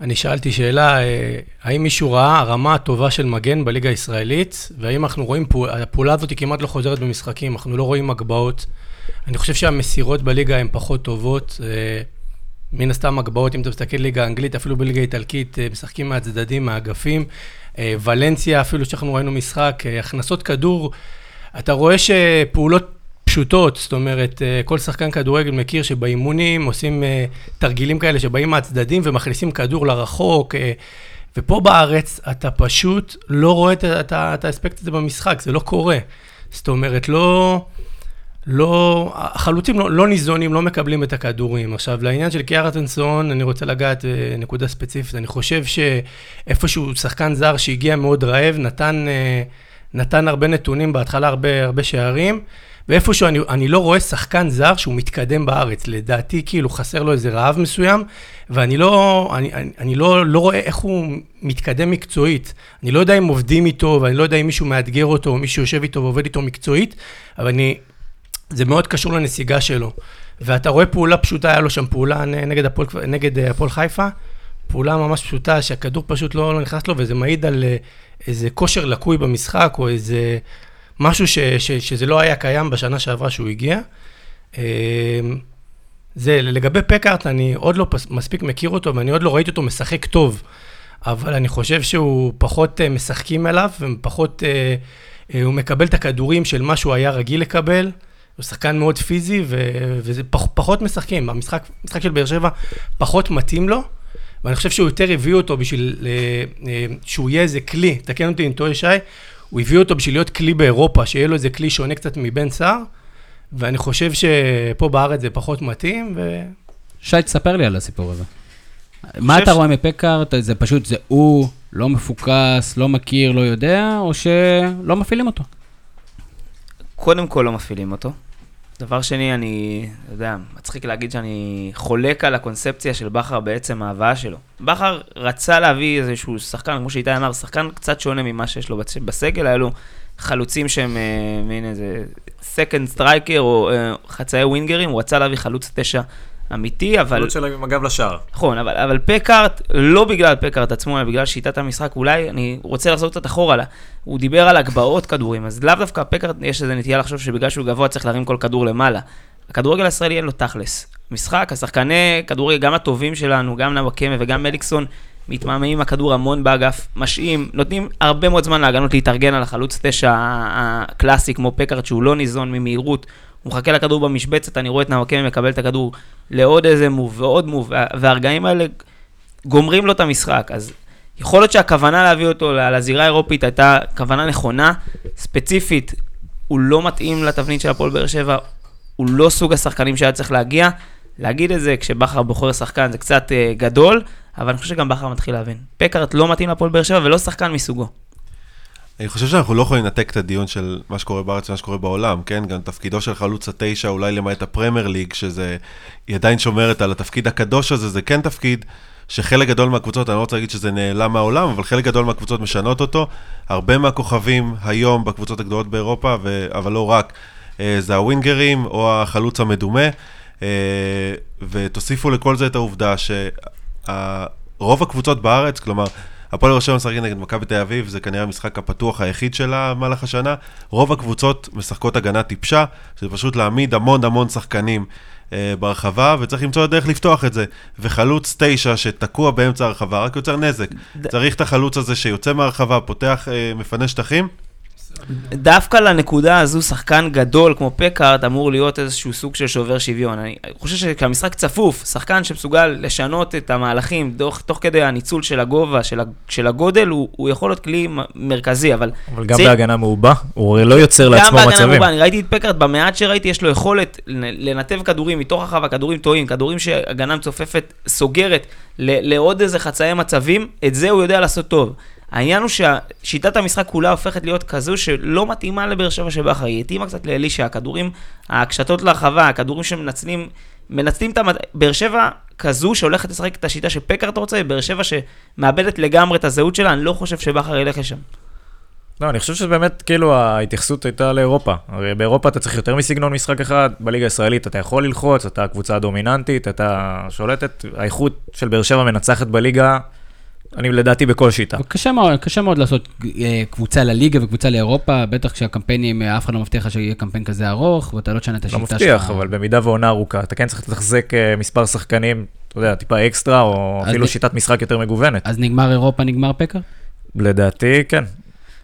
אני שאלתי שאלה, אה, האם מישהו ראה הרמה הטובה של מגן בליגה הישראלית, והאם אנחנו רואים, הפעולה הזאת היא כמעט לא חוזרת במשחקים, אנחנו לא רואים הגבהות. אני חושב שהמסירות בליגה הן פחות טובות. אה, מן הסתם הגבהות, אם אתה מסתכל ליגה אנגלית, אפילו בליגה איטלקית, אה, משחקים מהצדדים, מהאגפים. ולנסיה, אפילו שאנחנו ראינו משחק, הכנסות כדור, אתה רואה שפעולות פשוטות, זאת אומרת, אה, כל שחקן כדורגל מכיר שבאימונים עושים אה, תרגילים כאלה שבאים מהצדדים ומכניסים כדור לרחוק, אה, ופה בארץ אתה פשוט לא רואה את, את, האספקט הזה במשחק, זה לא קורה. זאת אומרת, לא... לא, החלוצים לא, לא ניזונים, לא מקבלים את הכדורים. עכשיו, לעניין של קיארטנסון, אני רוצה לגעת נקודה ספציפית. אני חושב שאיפשהו שחקן זר שהגיע מאוד רעב, נתן, נתן הרבה נתונים, בהתחלה הרבה, הרבה שערים, ואיפשהו אני, אני לא רואה שחקן זר שהוא מתקדם בארץ. לדעתי, כאילו, חסר לו איזה רעב מסוים, ואני לא, אני, אני, אני לא, לא רואה איך הוא מתקדם מקצועית. אני לא יודע אם עובדים איתו, ואני לא יודע אם מישהו מאתגר אותו, או מישהו יושב איתו ועובד איתו מקצועית, אבל אני... זה מאוד קשור לנסיגה שלו. ואתה רואה פעולה פשוטה, היה לו שם פעולה נגד הפועל, נגד אה, הפועל חיפה, פעולה ממש פשוטה, שהכדור פשוט לא, לא נכנס לו, וזה מעיד על אה, איזה כושר לקוי במשחק, או איזה משהו ש, ש, שזה לא היה קיים בשנה שעברה שהוא הגיע. אה, זה, לגבי פקארט, אני עוד לא מספיק מכיר אותו, ואני עוד לא ראיתי אותו משחק טוב, אבל אני חושב שהוא פחות אה, משחקים אליו, ופחות, אה, הוא מקבל את הכדורים של מה שהוא היה רגיל לקבל. הוא שחקן מאוד פיזי, ו- וזה פח, פחות משחקים. המשחק, המשחק של באר שבע פחות מתאים לו, ואני חושב שהוא יותר הביא אותו בשביל שהוא יהיה איזה כלי, תקן אותי אם טועה שי, הוא הביא אותו בשביל להיות כלי באירופה, שיהיה לו איזה כלי שונה קצת מבן סער, ואני חושב שפה בארץ זה פחות מתאים, ו... שי, תספר לי על הסיפור הזה. מה אתה ש- רואה מפקארט? זה פשוט, זה הוא לא מפוקס, לא מכיר, לא יודע, או שלא מפעילים אותו? קודם כל לא מפעילים אותו. דבר שני, אני, אתה יודע, מצחיק להגיד שאני חולק על הקונספציה של בכר בעצם ההבאה שלו. בכר רצה להביא איזשהו שחקן, כמו שאיתי אמר, שחקן קצת שונה ממה שיש לו בס- בסגל, היה לו חלוצים שהם אה, מין איזה second striker או אה, חצאי ווינגרים, הוא רצה להביא חלוץ תשע אמיתי, אבל... חלוץ שלהם עם הגב לשער. נכון, אבל, אבל פקארט, לא בגלל פקארט עצמו, אלא בגלל שיטת המשחק, אולי אני רוצה לחזור קצת אחורה לה. הוא דיבר על הגבהות כדורים, אז לאו דווקא פקארט, יש איזו נטייה לחשוב שבגלל שהוא גבוה צריך להרים כל כדור למעלה. הכדורגל הישראלי אין לו תכלס. משחק, השחקני כדורגל, גם הטובים שלנו, גם נוואקמה וגם מליקסון, מתמהמהים עם הכדור המון באגף, משהים, נותנים הרבה מאוד זמן להגנות להתארגן על החלוץ תשע הקלאסי, כמו פקארט, שהוא לא ניזון ממהירות. הוא מחכה לכדור במשבצת, אני רואה את נוואקמה מקבל את הכדור לעוד איזה מוב ועוד מוב, וה- והרגעים האלה גומרים לו את המשחק. אז יכול להיות שהכוונה להביא אותו לזירה האירופית הייתה כוונה נכונה, ספציפית, הוא לא מתאים לתבנית של הפועל באר שבע, הוא לא סוג השחקנים שהיה צריך להגיע. להגיד את זה כשבכר בוחר שחקן זה קצת uh, גדול, אבל אני חושב שגם בכר מתחיל להבין. פקארט לא מתאים לפועל באר שבע ולא שחקן מסוגו. אני חושב שאנחנו לא יכולים לנתק את הדיון של מה שקורה בארץ ומה שקורה בעולם, כן? גם תפקידו של חלוץ התשע, אולי למעט הפרמייר ליג, שזה, היא עדיין שומרת על התפקיד הקדוש הזה, זה כן תפקיד שחלק גדול מהקבוצות, אני לא רוצה להגיד שזה נעלם מהעולם, אבל חלק גדול מהקבוצות משנות אותו. הרבה מהכוכבים היום בקבוצות הגדולות באירופה, ו... אבל לא רק, אה, זה הווינגרים או החלוץ המדומה, אה, ותוסיפו לכל זה את העובדה שרוב הקבוצות בארץ, כלומר, הפועל באר שבע משחקת נגד מכבי תל אביב, זה כנראה המשחק הפתוח היחיד שלה במהלך השנה. רוב הקבוצות משחקות הגנה טיפשה, שזה פשוט להעמיד המון המון שחקנים אה, ברחבה, וצריך למצוא את הדרך לפתוח את זה. וחלוץ תשע שתקוע באמצע הרחבה רק יוצר נזק. ד- צריך את החלוץ הזה שיוצא מהרחבה, פותח, אה, מפנה שטחים. דווקא לנקודה הזו, שחקן גדול כמו פקארט אמור להיות איזשהו סוג של שובר שוויון. אני חושב שכשהמשחק צפוף, שחקן שמסוגל לשנות את המהלכים תוך, תוך כדי הניצול של הגובה, של, של הגודל, הוא, הוא יכול להיות כלי מרכזי, אבל... אבל גם צריך- בהגנה מעובה, הוא לא יוצר לעצמו גם בהגנה מצבים. מרובה, אני ראיתי את פקארט, במעט שראיתי, יש לו יכולת לנ- לנתב כדורים מתוך הרחבה, כדורים טועים, כדורים שהגנה מצופפת סוגרת ל- לעוד איזה חצאי מצבים, את זה הוא יודע לעשות טוב. העניין הוא ששיטת המשחק כולה הופכת להיות כזו שלא מתאימה לבאר שבע של בכר, היא התאימה קצת לאלישע, הכדורים, הקשתות להרחבה, הכדורים שמנצלים, מנצלים את המת... באר שבע כזו שהולכת לשחק את השיטה שפקארט רוצה, באר שבע שמאבדת לגמרי את הזהות שלה, אני לא חושב שבכר ילך לשם. לא, אני חושב שבאמת, כאילו, ההתייחסות הייתה לאירופה. הרי באירופה אתה צריך יותר מסגנון משחק אחד, בליגה הישראלית אתה יכול ללחוץ, אתה הקבוצה הדומיננטית, אתה שולטת, האיכות של באר שבע מנצחת בליגה, אני לדעתי בכל שיטה. קשה מאוד, קשה מאוד לעשות אה, קבוצה לליגה וקבוצה לאירופה, בטח כשהקמפיינים, אה, אף אחד לא מבטיח לך שיהיה קמפיין כזה ארוך, ואתה לא תשנה את לא השיטה שלך. מבטיח, אבל במידה ועונה ארוכה, אתה כן צריך לתחזק אה, מספר שחקנים, אתה יודע, טיפה אקסטרה, או אפילו ל- שיטת משחק יותר מגוונת. אז נגמר אירופה, נגמר פקר? לדעתי, כן. אני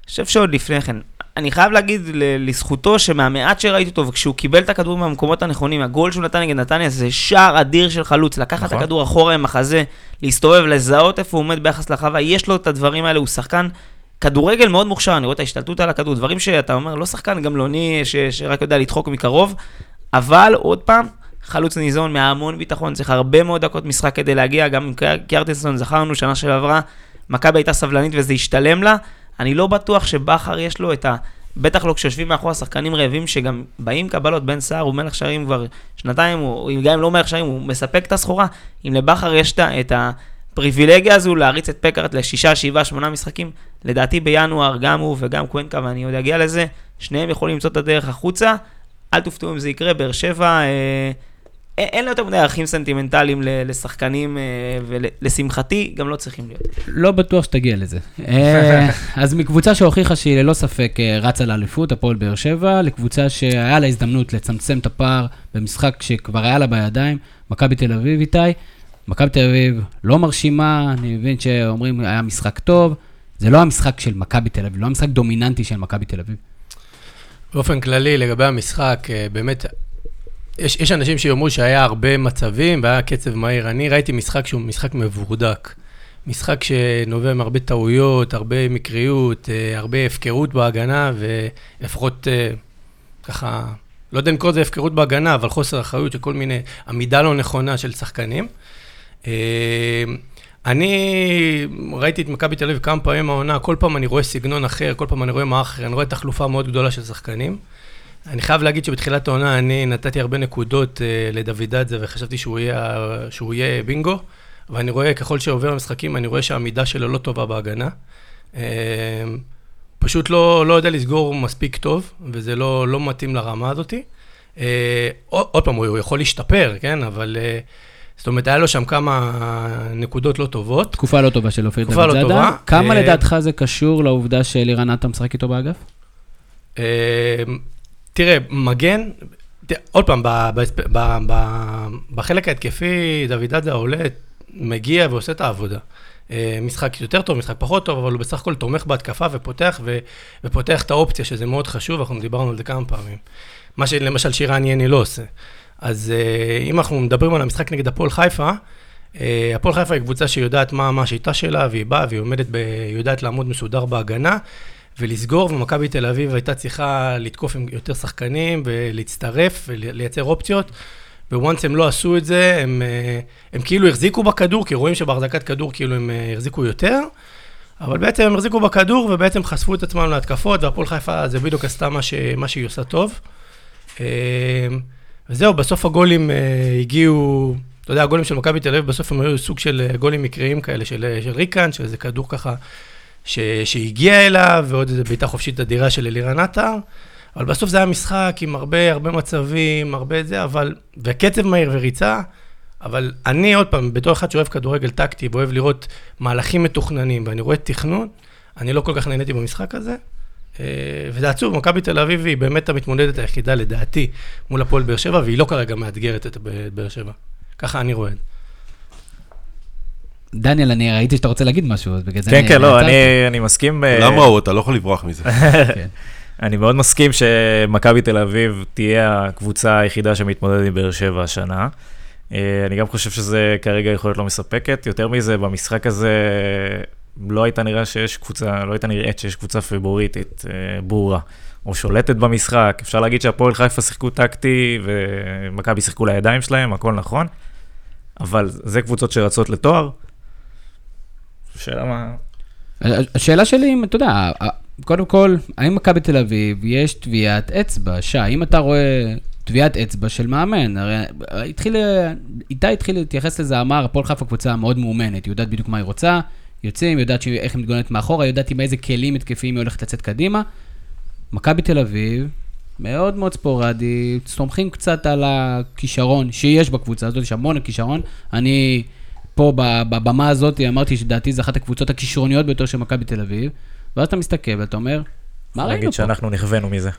חושב שעוד לפני כן, אני חייב להגיד לזכותו שמהמעט שראיתי אותו, וכשהוא קיבל את הכדור מהמקומות הנכונים, הגול שהוא נתן נגד נתניה זה שער אדיר של חלוץ, לקחת את נכון. הכדור אחורה עם החזה, להסתובב, לזהות איפה הוא עומד ביחס לחווה, יש לו את הדברים האלה, הוא שחקן כדורגל מאוד מוכשר, אני רואה את ההשתלטות על הכדור, דברים שאתה אומר, לא שחקן גמלוני ש- שרק יודע לדחוק מקרוב, אבל עוד פעם, חלוץ ניזון מהמון ביטחון, צריך הרבה מאוד דקות משחק כדי להגיע, גם עם קיארטנסון, זכרנו, שנה שעברה, מכבי הייתה סבלנית וזה השתלם לה, אני לא בטוח שבכר יש לו את ה... בטח לא כשיושבים מאחורה שחקנים רעבים שגם באים קבלות, בן סער הוא מלך שערים כבר שנתיים, הוא, גם אם לא מלך שערים, הוא מספק את הסחורה. אם לבכר יש את הפריבילגיה הזו להריץ את פקארט לשישה, שבעה, שמונה משחקים, לדעתי בינואר גם הוא וגם קוונקה, ואני עוד אגיע לזה, שניהם יכולים למצוא את הדרך החוצה. אל תופתעו אם זה יקרה, באר שבע, אה, אין לה יותר מדי ערכים סנטימנטליים לשחקנים, אה, ולשמחתי, גם לא צריכים להיות. לא בטוח שתגיע לזה. אה, אז מקבוצה שהוכיחה שהיא ללא ספק אה, רצה לאליפות, הפועל באר שבע, לקבוצה שהיה לה הזדמנות לצמצם את הפער במשחק שכבר היה לה בידיים, מכבי תל אביב איתי. מכבי תל אביב לא מרשימה, אני מבין שאומרים היה משחק טוב, זה לא המשחק של מכבי תל אביב, לא המשחק דומיננטי של מכבי תל אביב. באופן כללי, לגבי המשחק, באמת, יש, יש אנשים שיאמרו שהיה הרבה מצבים והיה קצב מהיר. אני ראיתי משחק שהוא משחק מבורדק. משחק שנובע מהרבה טעויות, הרבה מקריות, אה, הרבה הפקרות בהגנה, ולפחות אה, ככה, לא יודע אם לקרוא לזה הפקרות בהגנה, אבל חוסר אחריות של כל מיני, עמידה לא נכונה של שחקנים. אה, אני ראיתי את מכבי תל אביב כמה פעמים העונה, כל פעם אני רואה סגנון אחר, כל פעם אני רואה מערך אחר, אני רואה תחלופה מאוד גדולה של שחקנים. אני חייב להגיד שבתחילת העונה אני נתתי הרבה נקודות uh, לדוידדזה וחשבתי שהוא יהיה, שהוא יהיה בינגו, ואני רואה ככל שעובר המשחקים, אני רואה שהעמידה שלו לא טובה בהגנה. Uh, פשוט לא, לא יודע לסגור מספיק טוב, וזה לא, לא מתאים לרמה הזאתי. Uh, עוד, פעם, הוא יכול להשתפר, כן? אבל... Uh, זאת אומרת, היה לו שם כמה נקודות לא טובות. תקופה לא טובה של אופיר תקופה לא. טובה. כמה אה, לדעתך זה קשור לעובדה שאלירן עטר משחק איתו באגף? אה, תראה, מגן, ת- עוד פעם, ב- ב- ב- ב- בחלק ההתקפי, דוידדזה עולה, מגיע ועושה את העבודה. אה, משחק יותר טוב, משחק פחות טוב, אבל הוא בסך הכל תומך בהתקפה ופותח, ו, ופותח את האופציה, שזה מאוד חשוב, אנחנו דיברנו על זה כמה פעמים. מה שלמשל שירן יני לא עושה. אז אה, אם אנחנו מדברים על המשחק נגד הפועל חיפה, אה, הפועל חיפה היא קבוצה שיודעת מה, מה השיטה שלה, והיא באה והיא עומדת, ב, יודעת לעמוד מסודר בהגנה, ולסגור, ומכבי תל אביב הייתה צריכה לתקוף עם יותר שחקנים, ולהצטרף, ולייצר אופציות. וואנס הם לא עשו את זה, הם, אה, הם כאילו החזיקו בכדור, כי רואים שבהחזקת כדור כאילו הם אה, החזיקו יותר, אבל בעצם הם החזיקו בכדור ובעצם חשפו את עצמם להתקפות, והפועל חיפה זה בדיוק עשתה מה, ש, מה שהיא עושה טוב. אה, וזהו, בסוף הגולים הגיעו, אתה יודע, הגולים של מכבי תל אביב בסוף הם היו סוג של גולים מקריים כאלה, של, של ריקן, שזה כדור ככה ש, שהגיע אליו, ועוד איזו בעיטה חופשית אדירה של אלירן עטר. אבל בסוף זה היה משחק עם הרבה, הרבה מצבים, הרבה זה, אבל, וקצב מהיר וריצה, אבל אני עוד פעם, בתור אחד שאוהב כדורגל טקטי ואוהב לראות מהלכים מתוכננים, ואני רואה תכנון, אני לא כל כך נהניתי במשחק הזה. אה, וזה עצוב, מכבי תל אביב היא באמת המתמודדת היחידה, לדעתי, מול הפועל באר שבע, והיא לא כרגע מאתגרת את באר שבע. ככה אני רואה את זה. דניאל, אני ראיתי שאתה רוצה להגיד משהו, אז בגלל זה כן, כן, לא, עצרתי. אני, אני מסכים. אה, כולם ראו אותה, לא יכול לברוח מזה. כן. אני מאוד מסכים שמכבי תל אביב תהיה הקבוצה היחידה שמתמודדת עם באר שבע השנה. אה, אני גם חושב שזה כרגע יכול להיות לא מספקת. יותר מזה, במשחק הזה לא הייתה נראה שיש קבוצה, לא הייתה נראית שיש קבוצה פיבוריטית אה, ברורה. או שולטת במשחק. אפשר להגיד שהפועל חיפה שיחקו טקטי ומכבי שיחקו לידיים שלהם, הכל נכון. אבל זה קבוצות שרצות לתואר. שאלה מה... השאלה שלי, אם אתה יודע, קודם כל, האם מכבי תל אביב יש טביעת אצבע? שי, אם אתה רואה טביעת אצבע של מאמן, הרי התחיל, איתי התחיל להתייחס לזה, אמר, הפועל חיפה קבוצה מאוד מאומנת, היא יודעת בדיוק מה היא רוצה, יוצאים, יודעת איך היא מתגוננת מאחורה, יודעת עם איזה כלים התקפיים היא הולכת לצאת קדימה. מכבי תל אביב, מאוד מאוד ספורדי, סומכים קצת על הכישרון שיש בקבוצה הזאת, יש המון כישרון. אני פה בבמה הזאת אמרתי שדעתי זו אחת הקבוצות הכישרוניות ביותר של מכבי תל אביב, ואז אתה מסתכל ואתה אומר, מה ראינו להגיד פה? שאנחנו נכווינו מזה.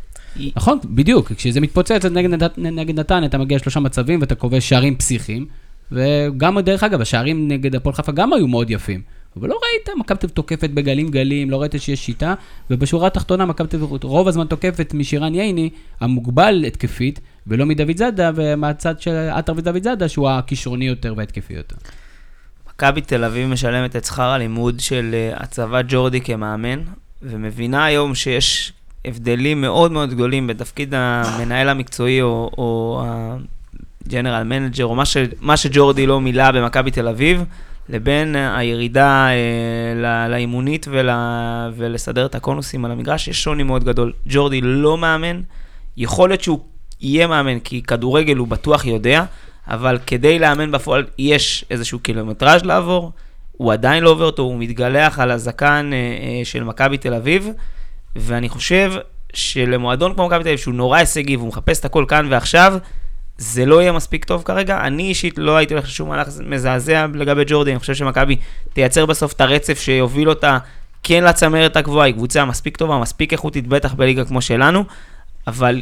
נכון, בדיוק, כשזה מתפוצץ נגד, נגד נתניה אתה מגיע לשלושה מצבים ואתה כובש שערים פסיכיים, וגם, דרך אגב, השערים נגד הפועל חיפה גם היו מאוד יפים. אבל לא ראית, מכבי תל אביב תוקפת בגלים גלים, לא ראית שיש שיטה, ובשורה התחתונה מכבי תל אביב רוב הזמן תוקפת משירן ייני, המוגבל התקפית, ולא מדוד זאדה, ומהצד של עטר ודוד זאדה, שהוא הכישרוני יותר וההתקפי יותר. מכבי תל אביב משלמת את שכר הלימוד של אה, הצבת ג'ורדי כמאמן, ומבינה היום שיש הבדלים מאוד מאוד גדולים בתפקיד המנהל המקצועי או, או ה general manager, או מה, ש, מה שג'ורדי לא מילא במכבי תל אביב, לבין הירידה אה, לאימונית ול, ולסדר את הקונוסים על המגרש, יש שוני מאוד גדול. ג'ורדי לא מאמן, יכול להיות שהוא יהיה מאמן, כי כדורגל הוא בטוח יודע, אבל כדי לאמן בפועל יש איזשהו קילומטראז' לעבור, הוא עדיין לא עובר אותו, הוא מתגלח על הזקן אה, אה, של מכבי תל אביב, ואני חושב שלמועדון כמו מכבי תל אביב, שהוא נורא הישגי והוא מחפש את הכל כאן ועכשיו, זה לא יהיה מספיק טוב כרגע. אני אישית לא הייתי הולך לשום מהלך מזעזע לגבי ג'ורדי, אני חושב שמכבי תייצר בסוף את הרצף שיוביל אותה כן לצמרת הגבוהה, היא קבוצה מספיק טובה, מספיק איכותית, בטח בליגה כמו שלנו, אבל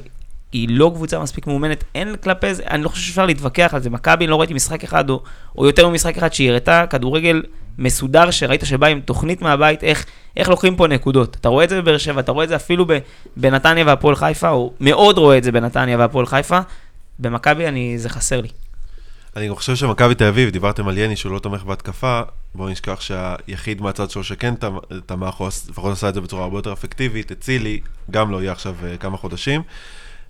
היא לא קבוצה מספיק מאומנת, אין כלפי זה, אני לא חושב שאפשר להתווכח על זה. מכבי, לא ראיתי משחק אחד, או, או יותר ממשחק אחד, שהיא הראתה כדורגל מסודר, שראית שבא עם תוכנית מהבית, איך, איך לוקחים פה נקודות. אתה רואה את זה בבאר שבע, אתה רואה את זה אפילו בנתניה והפועל חיפה, או מאוד רואה את זה בנתניה והפועל חיפה. במכבי, אני, זה חסר לי. אני חושב שמכבי תל אביב, דיברתם על יני שהוא לא תומך בהתקפה, בואו נשכח שהיחיד מהצד שלו שכן תמך, או לפחות עשה את זה בצורה הרבה יותר אפקטיבית, אצילי, גם לא יהיה עכשיו uh, כמה חודשים.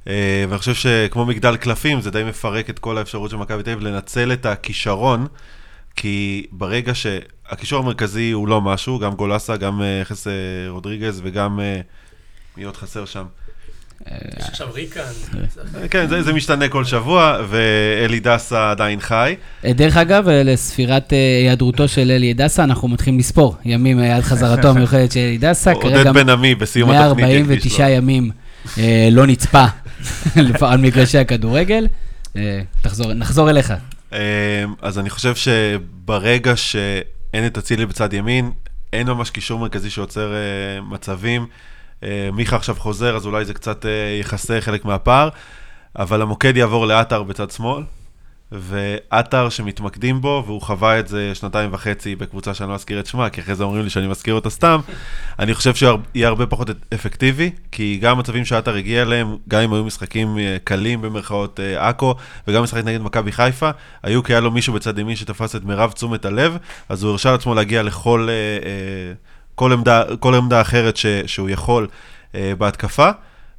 Uh, ואני חושב שכמו מגדל קלפים, זה די מפרק את כל האפשרות של מכבי תל אביב לנצל את הכישרון, כי ברגע שהקישור המרכזי הוא לא משהו, גם גולסה, גם uh, חס רודריגז וגם... מי עוד חסר שם? יש עכשיו ריקן. כן, זה, זה משתנה כל שבוע, ואלי דסה עדיין חי. אה, דרך אגב, אה, לספירת אה, היעדרותו של אלי דסה, אנחנו מתחילים לספור ימים עד חזרתו המיוחדת של אלי דסה. עודד בן עמי בסיום התוכנית. 149 ימים לא נצפה על מגרשי הכדורגל. תחזור, נחזור אליך. אז אני חושב שברגע שאין את אצילי בצד ימין, אין ממש קישור מרכזי שיוצר מצבים. אה, מיכה עכשיו חוזר, אז אולי זה קצת אה, יכסה חלק מהפער, אבל המוקד יעבור לעטר בצד שמאל, ועטר שמתמקדים בו, והוא חווה את זה שנתיים וחצי בקבוצה שאני לא אזכיר את שמה, כי אחרי זה אומרים לי שאני מזכיר אותה סתם, אני חושב שהוא יהיה הרבה פחות אפקטיבי, כי גם המצבים שעטר הגיע אליהם, גם אם היו משחקים אה, קלים במרכאות עכו, וגם משחק נגד מכבי חיפה, היו כי היה לו מישהו בצד ימין שתפס את מירב תשומת הלב, אז הוא הרשה לעצמו להגיע לכל... אה, אה, כל עמדה, כל עמדה אחרת ש, שהוא יכול אה, בהתקפה,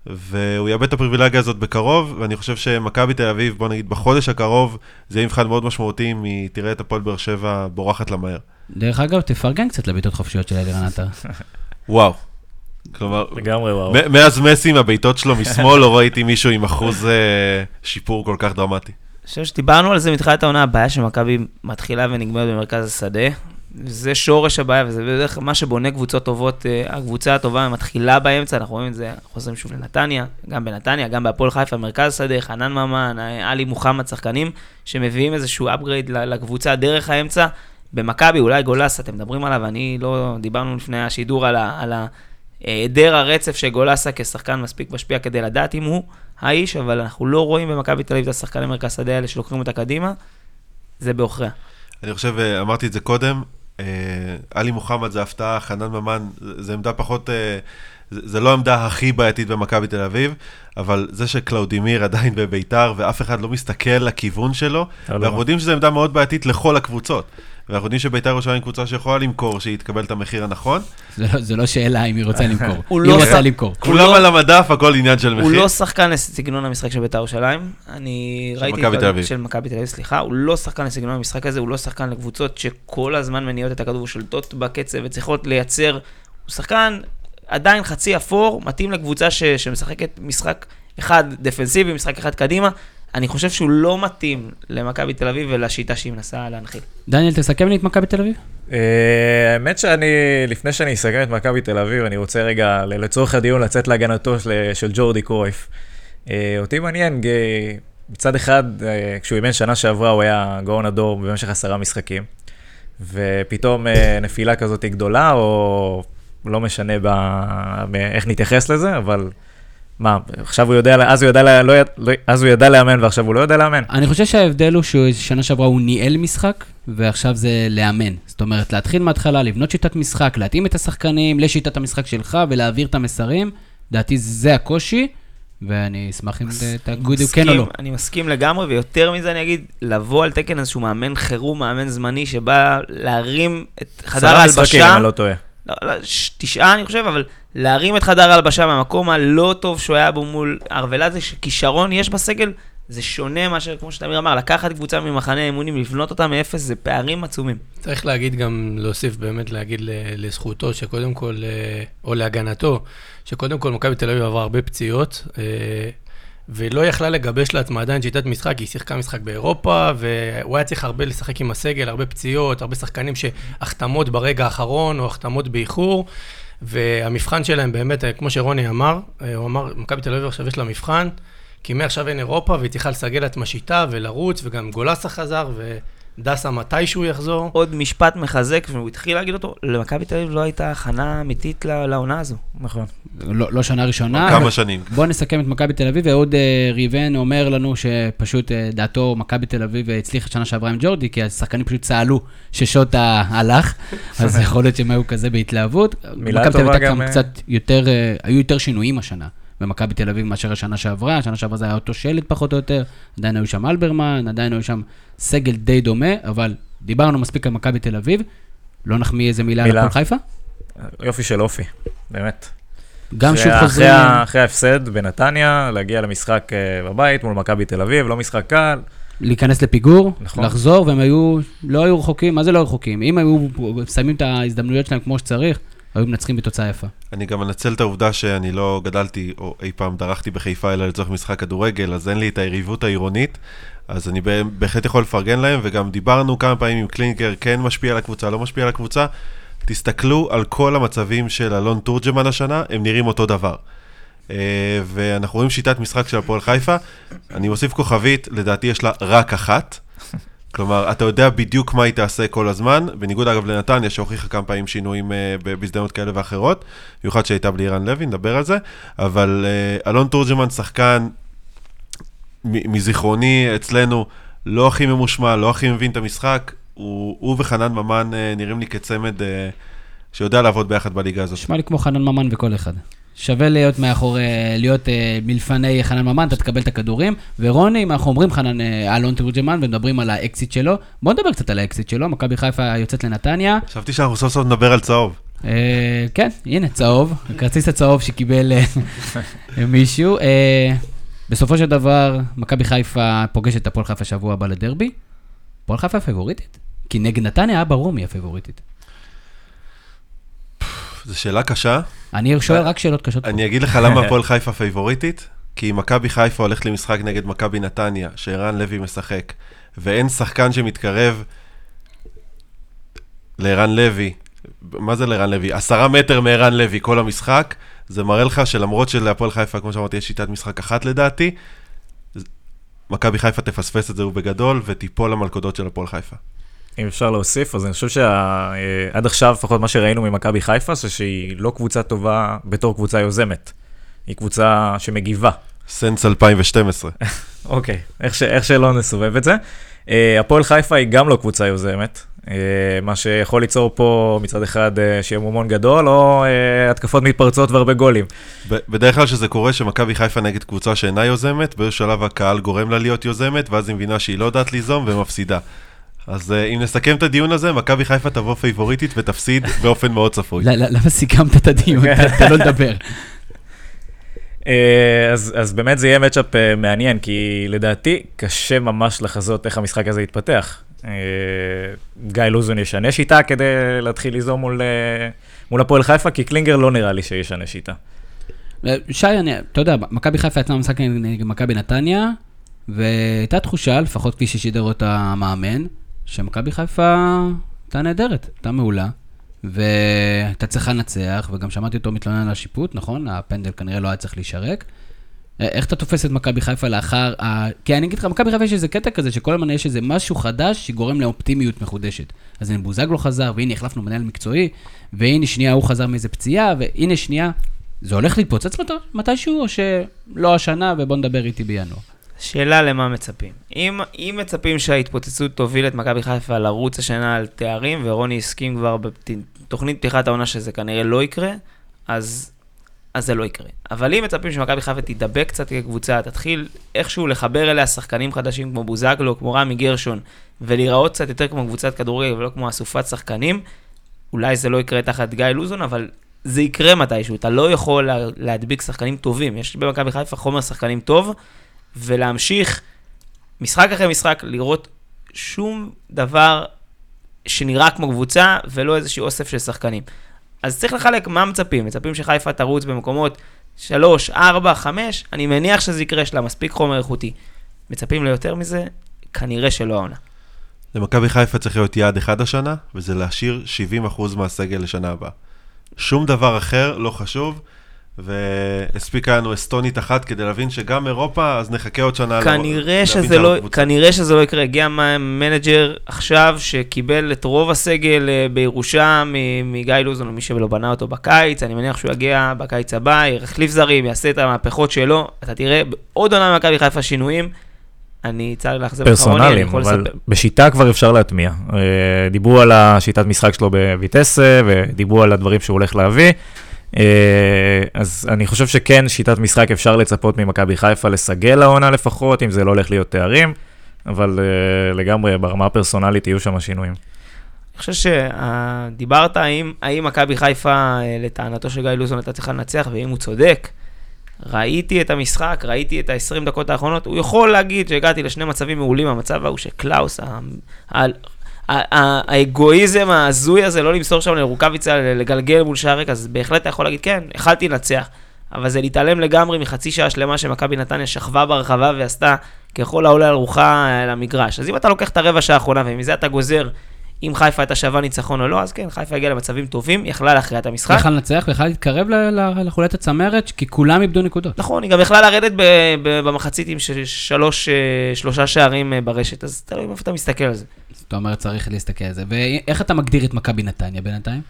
והוא יאבד את הפריבילגיה הזאת בקרוב, ואני חושב שמכבי תל אביב, בוא נגיד בחודש הקרוב, זה יהיה מבחן מאוד משמעותי אם היא תראה את הפועל באר שבע בורחת למהר. דרך אגב, תפרגן קצת לבעיטות חופשיות של אלירן עטר. וואו. כלומר, לגמרי וואו. מאז מסי עם הבעיטות שלו משמאל, לא ראיתי מישהו עם אחוז אה, שיפור כל כך דרמטי. אני חושב שדיברנו על זה מתחילת העונה, הבעיה שמכבי מתחילה ונגמרת במרכז השדה. זה שורש הבעיה, וזה בדרך כלל מה שבונה קבוצות טובות, אה, הקבוצה הטובה מתחילה באמצע, אנחנו רואים את זה, חוזרים שוב לנתניה, גם בנתניה, גם בהפועל חיפה, מרכז שדה, חנן ממן, עלי מוחמד, שחקנים שמביאים איזשהו upgrade לקבוצה דרך האמצע. במכבי, אולי גולס, אתם מדברים עליו, אני לא, דיברנו לפני השידור על, ה, על היעדר הרצף של גולסה כשחקן מספיק משפיע כדי לדעת אם הוא האיש, אבל אנחנו לא רואים במכבי תל אביב את השחקני מרכז שדה האלה שלוקחים אותה קדימה, זה בעוכריה. אני חושב, אה, אמרתי את זה קודם, אה, עלי מוחמד זה הפתעה, חנן ממן זה עמדה פחות, אה, זה לא העמדה הכי בעייתית במכבי תל אביב, אבל זה שקלאודימיר עדיין בביתר ואף אחד לא מסתכל לכיוון שלו, ואנחנו יודעים שזו עמדה מאוד בעייתית לכל הקבוצות. ואנחנו יודעים שביתר ירושלים קבוצה שיכולה למכור, שהיא תקבל את המחיר הנכון. זה לא, זה לא שאלה אם היא רוצה למכור, היא לא רוצה למכור. כולם לא- על המדף, הכל עניין של מחיר. הוא לא שחקן לסגנון המשחק של ביתר ירושלים. אני ראיתי... של מכבי תל אביב. של מכבי תל אביב, סליחה. הוא לא שחקן לסגנון המשחק הזה, הוא לא שחקן לקבוצות שכל הזמן מניעות את הכדור ושולטות בקצב וצריכות לייצר... הוא שחקן עדיין חצי אפור, מתאים לקבוצה ש... שמשחקת משחק אחד דפנסיבי, משחק אחד קדימה. אני חושב שהוא לא מתאים למכבי תל אביב ולשיטה שהיא מנסה להנחיל. דניאל, תסכם לי את מכבי תל אביב. אה, האמת שאני, לפני שאני אסכם את מכבי תל אביב, אני רוצה רגע, לצורך הדיון, לצאת להגנתו של ג'ורדי קרויף. אה, אותי מעניין, מצד אחד, אה, כשהוא אימן שנה שעברה, הוא היה גאון הדור במשך עשרה משחקים, ופתאום נפילה כזאת גדולה, או לא משנה איך נתייחס לזה, אבל מה, עכשיו הוא יודע, אז הוא ידע, לא, לא, אז הוא ידע לאמן ועכשיו הוא לא יודע לאמן? אני חושב שההבדל הוא ששנה שעברה הוא ניהל משחק, ועכשיו זה לאמן. זאת אומרת, להתחיל מההתחלה, לבנות שיטת משחק, להתאים את השחקנים לשיטת המשחק שלך ולהעביר את המסרים. לדעתי זה הקושי, ואני אשמח אם תגידו כן או לא. אני מסכים לגמרי, ויותר מזה אני אגיד, לבוא על תקן איזשהו מאמן חירום, מאמן זמני, שבא להרים את חדר עשרה משחקים, אם ההלבשה. אני לא טועה. לא, לא, תשעה אני חושב, אבל להרים את חדר ההלבשה מהמקום הלא טוב שהוא היה בו מול ארוולאזה, שכישרון יש בסגל, זה שונה מאשר, כמו שתמיר אמר, לקחת קבוצה ממחנה האימונים, לבנות אותה מאפס, זה פערים עצומים. צריך להגיד גם, להוסיף באמת, להגיד לזכותו, שקודם כל, אה, או להגנתו, שקודם כל מכבי תל אביב עברה הרבה פציעות, אה, ולא יכלה לגבש לעצמה עדיין שיטת משחק, היא שיחקה משחק באירופה, והוא היה צריך הרבה לשחק עם הסגל, הרבה פציעות, הרבה שחקנים שהחתמות ברגע האחרון, או החתמות באיחור, והמבחן שלהם באמת, כמו שרוני אמר, הוא אמר, מכבי תל אביב עכשיו יש לה מבחן, כי מעכשיו אין אירופה, והיא צריכה לסגל לעצמה שיטה ולרוץ, וגם גולסה חזר, ודסה מתישהו יחזור. עוד משפט מחזק, והוא התחיל להגיד אותו, למכבי תל אביב לא הייתה הכנה אמיתית ל- לעונה הזו. נכון. לא לא שנה ראשונה. כמה שנים. בואו נסכם את מכבי תל אביב, ואהוד אה, ריבן אומר לנו שפשוט אה, דעתו, מכבי תל אביב הצליחה שנה שעברה עם ג'ורדי, כי השחקנים פשוט צהלו ששוטה הלך, אז יכול להיות שהם היו כזה בהתלהבות. מילה מכבי תל אביב טובה גם, אה, קצת יותר, אה, היו יותר שינויים השנה. במכבי תל אביב מאשר השנה שעברה, השנה שעברה זה היה אותו שלד פחות או יותר, עדיין היו שם אלברמן, עדיין היו שם סגל די דומה, אבל דיברנו מספיק על מכבי תל אביב, לא נחמיא איזה מילה על מילה. הפועל חיפה? יופי של אופי, באמת. גם שוב חוזרים... אחרי ההפסד בנתניה, להגיע למשחק אה, בבית מול מכבי תל אביב, לא משחק קל. להיכנס לפיגור, נכון. לחזור, והם היו, לא היו רחוקים, מה זה לא רחוקים? אם היו מסיימים את ההזדמנויות שלהם כמו שצריך, היו מנצחים בתוצאה יפה. אני גם מנצל את העובדה שאני לא גדלתי, או אי פעם דרכתי בחיפה, אלא לצורך משחק כדורגל, אז אין לי את היריבות העירונית, אז אני בה- בהחלט יכול לפרגן להם, וגם דיברנו כמה פעמים עם קלינגר, כן משפיע על הקבוצה, לא משפיע על הקבוצה. תסתכלו על כל המצבים של אלון תורג'מן השנה, הם נראים אותו דבר. אה, ואנחנו רואים שיטת משחק של הפועל חיפה, אני מוסיף כוכבית, לדעתי יש לה רק אחת. כלומר, אתה יודע בדיוק מה היא תעשה כל הזמן, בניגוד אגב לנתניה, שהוכיחה כמה פעמים שינויים ב- בהזדמנות כאלה ואחרות, במיוחד שהייתה בלי ערן לוי, נדבר על זה, אבל אה, אלון תורג'מן שחקן, מזיכרוני אצלנו, לא הכי ממושמע, לא הכי מבין את המשחק, הוא, הוא וחנן ממן אה, נראים לי כצמד אה, שיודע לעבוד ביחד בליגה הזאת. נשמע לי כמו חנן ממן וכל אחד. שווה להיות מאחורי, להיות אה, מלפני חנן ממן, אתה תקבל את הכדורים. ורוני, אם אנחנו אומרים חנן אה, אלון תורג'מן ומדברים על האקזיט שלו, בוא נדבר קצת על האקזיט שלו. מכבי חיפה יוצאת לנתניה. חשבתי שאנחנו סוף סוף נדבר על צהוב. אה, כן, הנה, צהוב, הכרטיס הצהוב שקיבל מישהו. בסופו של דבר, מכבי חיפה פוגשת את הפועל חיפה שבוע הבא לדרבי. הפועל חיפה פייבוריטית? כי נגד נתניה היה ברור מי הפייבוריטית. זו שאלה קשה. אני שואל רק שאלות קשות. אני אגיד לך למה הפועל חיפה פייבוריטית, כי אם מכבי חיפה הולכת למשחק נגד מכבי נתניה, שערן לוי משחק, ואין שחקן שמתקרב לערן לוי, מה זה לערן לוי? עשרה מטר מערן לוי כל המשחק, זה מראה לך שלמרות שלהפועל חיפה, כמו שאמרתי, יש שיטת משחק אחת לדעתי, מכבי חיפה תפספס את זה ובגדול, ותיפול למלכודות של הפועל חיפה. אם אפשר להוסיף, אז אני חושב שעד עכשיו, לפחות מה שראינו ממכבי חיפה, זה שהיא לא קבוצה טובה בתור קבוצה יוזמת. היא קבוצה שמגיבה. סנס 2012. אוקיי, איך, ש, איך שלא נסובב את זה. Uh, הפועל חיפה היא גם לא קבוצה יוזמת, uh, מה שיכול ליצור פה מצד אחד שיהיה מומון גדול, או התקפות מתפרצות והרבה גולים. בדרך כלל שזה קורה שמכבי חיפה נגד קבוצה שאינה יוזמת, באיזשהו שלב הקהל גורם לה להיות יוזמת, ואז היא מבינה שהיא לא יודעת ליזום ומפסידה. אז אה, אם נסכם את הדיון הזה, מכבי חיפה תבוא פייבוריטית ותפסיד באופן מאוד צפוי. למה סיכמת את הדיון? תן לו לדבר. אז, אז באמת זה יהיה מצ'אפ אה, מעניין, כי לדעתי קשה ממש לחזות איך המשחק הזה יתפתח. אה, גיא לוזון ישנה שיטה כדי להתחיל ליזום מול, מול הפועל חיפה, כי קלינגר לא נראה לי שישנה שיטה. שי, אני, אתה יודע, מכבי חיפה יצאה במשחק נגד מכבי נתניה, והייתה תחושה, לפחות כפי ששידר אותה המאמן, שמכבי חיפה הייתה נהדרת, הייתה מעולה, והייתה צריכה לנצח, וגם שמעתי אותו מתלונן על השיפוט, נכון? הפנדל כנראה לא היה צריך להישרק. אה, איך אתה תופס את מכבי חיפה לאחר ה... כי אני אגיד לך, מכבי חיפה יש איזה קטע כזה, שכל הזמן יש איזה משהו חדש שגורם לאופטימיות מחודשת. אז הנה בוזגלו חזר, והנה החלפנו מנהל מקצועי, והנה שנייה הוא חזר מאיזה פציעה, והנה שנייה, זה הולך להתפוצץ מת- מתישהו, או שלא השנה, ובוא נדבר איתי בינואר? שאלה למה מצפים. אם, אם מצפים שההתפוצצות תוביל את מכבי חיפה לרוץ השנה על תארים, ורוני הסכים כבר בתוכנית פתיחת העונה שזה כנראה לא יקרה, אז, אז זה לא יקרה. אבל אם מצפים שמכבי חיפה תידבק קצת כקבוצה, תתחיל איכשהו לחבר אליה שחקנים חדשים כמו בוזגלו, כמו רמי גרשון, ולהיראות קצת יותר כמו קבוצת כדורגל ולא כמו אסופת שחקנים, אולי זה לא יקרה תחת גיא לוזון, אבל זה יקרה מתישהו. אתה לא יכול לה, להדביק שחקנים טובים. יש במכבי חיפה חומר שחקנים טוב, ולהמשיך משחק אחרי משחק, לראות שום דבר שנראה כמו קבוצה, ולא איזשהו אוסף של שחקנים. אז צריך לחלק מה מצפים. מצפים שחיפה תרוץ במקומות 3, 4, 5, אני מניח שזה יקרה, יש לה מספיק חומר איכותי. מצפים ליותר מזה? כנראה שלא העונה. למכבי חיפה צריך להיות יעד אחד השנה, וזה להשאיר 70% מהסגל לשנה הבאה. שום דבר אחר לא חשוב, והספיקה לנו אסטונית אחת כדי להבין שגם אירופה, אז נחכה עוד שנה. כנראה להבין שזה, לא. כנראה שזה לא יקרה. הגיע מנג'ר עכשיו שקיבל את רוב הסגל אה, בירושה מ- מגיא לוזון, או מי שלא בנה אותו בקיץ. אני מניח שהוא יגיע בקיץ הבא, יחליף זרים, יעשה את המהפכות שלו. אתה תראה עוד עונה במכבי חיפה שינויים. אני צר לי לאכזב אותך, רוני, אני פרסונליים, יכול אבל לספר. בשיטה כבר אפשר להטמיע. אה, דיברו על השיטת משחק שלו בויטסה, ודיברו על הדברים שהוא הולך להביא. אה, אז אני חושב שכן, שיטת משחק אפשר לצפות ממכבי חיפה לסגל לעונה לפחות, אם זה לא הולך להיות תארים, אבל אה, לגמרי ברמה הפרסונלית יהיו שם שינויים. אני חושב שדיברת האם, האם מכבי חיפה, אה, לטענתו של גיא לוזון, הייתה צריכה לנצח, ואם הוא צודק. ראיתי את המשחק, ראיתי את ה-20 דקות האחרונות, הוא יכול להגיד שהגעתי לשני מצבים מעולים, המצב ההוא שקלאוס, האגואיזם ההזוי הזה, לא למסור שם לרוקאביצה, לגלגל מול שער ריק, אז בהחלט אתה יכול להגיד, כן, יכלתי לנצח. אבל זה להתעלם לגמרי מחצי שעה שלמה שמכבי נתניה שכבה ברחבה ועשתה ככל העולה על רוחה אה, למגרש. אז אם אתה לוקח את הרבע שעה האחרונה ומזה אתה גוזר אם חיפה הייתה שווה ניצחון או לא, אז כן, חיפה הגיעה למצבים טובים, יכלה להכריע את המשחק. יכל לנצח ויכל להתקרב לחולת הצמרת, כי כולם איבדו נקודות. נכון, היא גם יכלה לרדת במחצית עם שלוש, אה, שלושה שערים אה, ברשת, אז תלוי איפה אתה מסתכל על זה. זאת אומרת, צריך להסתכל על זה. ואיך אתה מגדיר את מכבי נתניה בינתיים?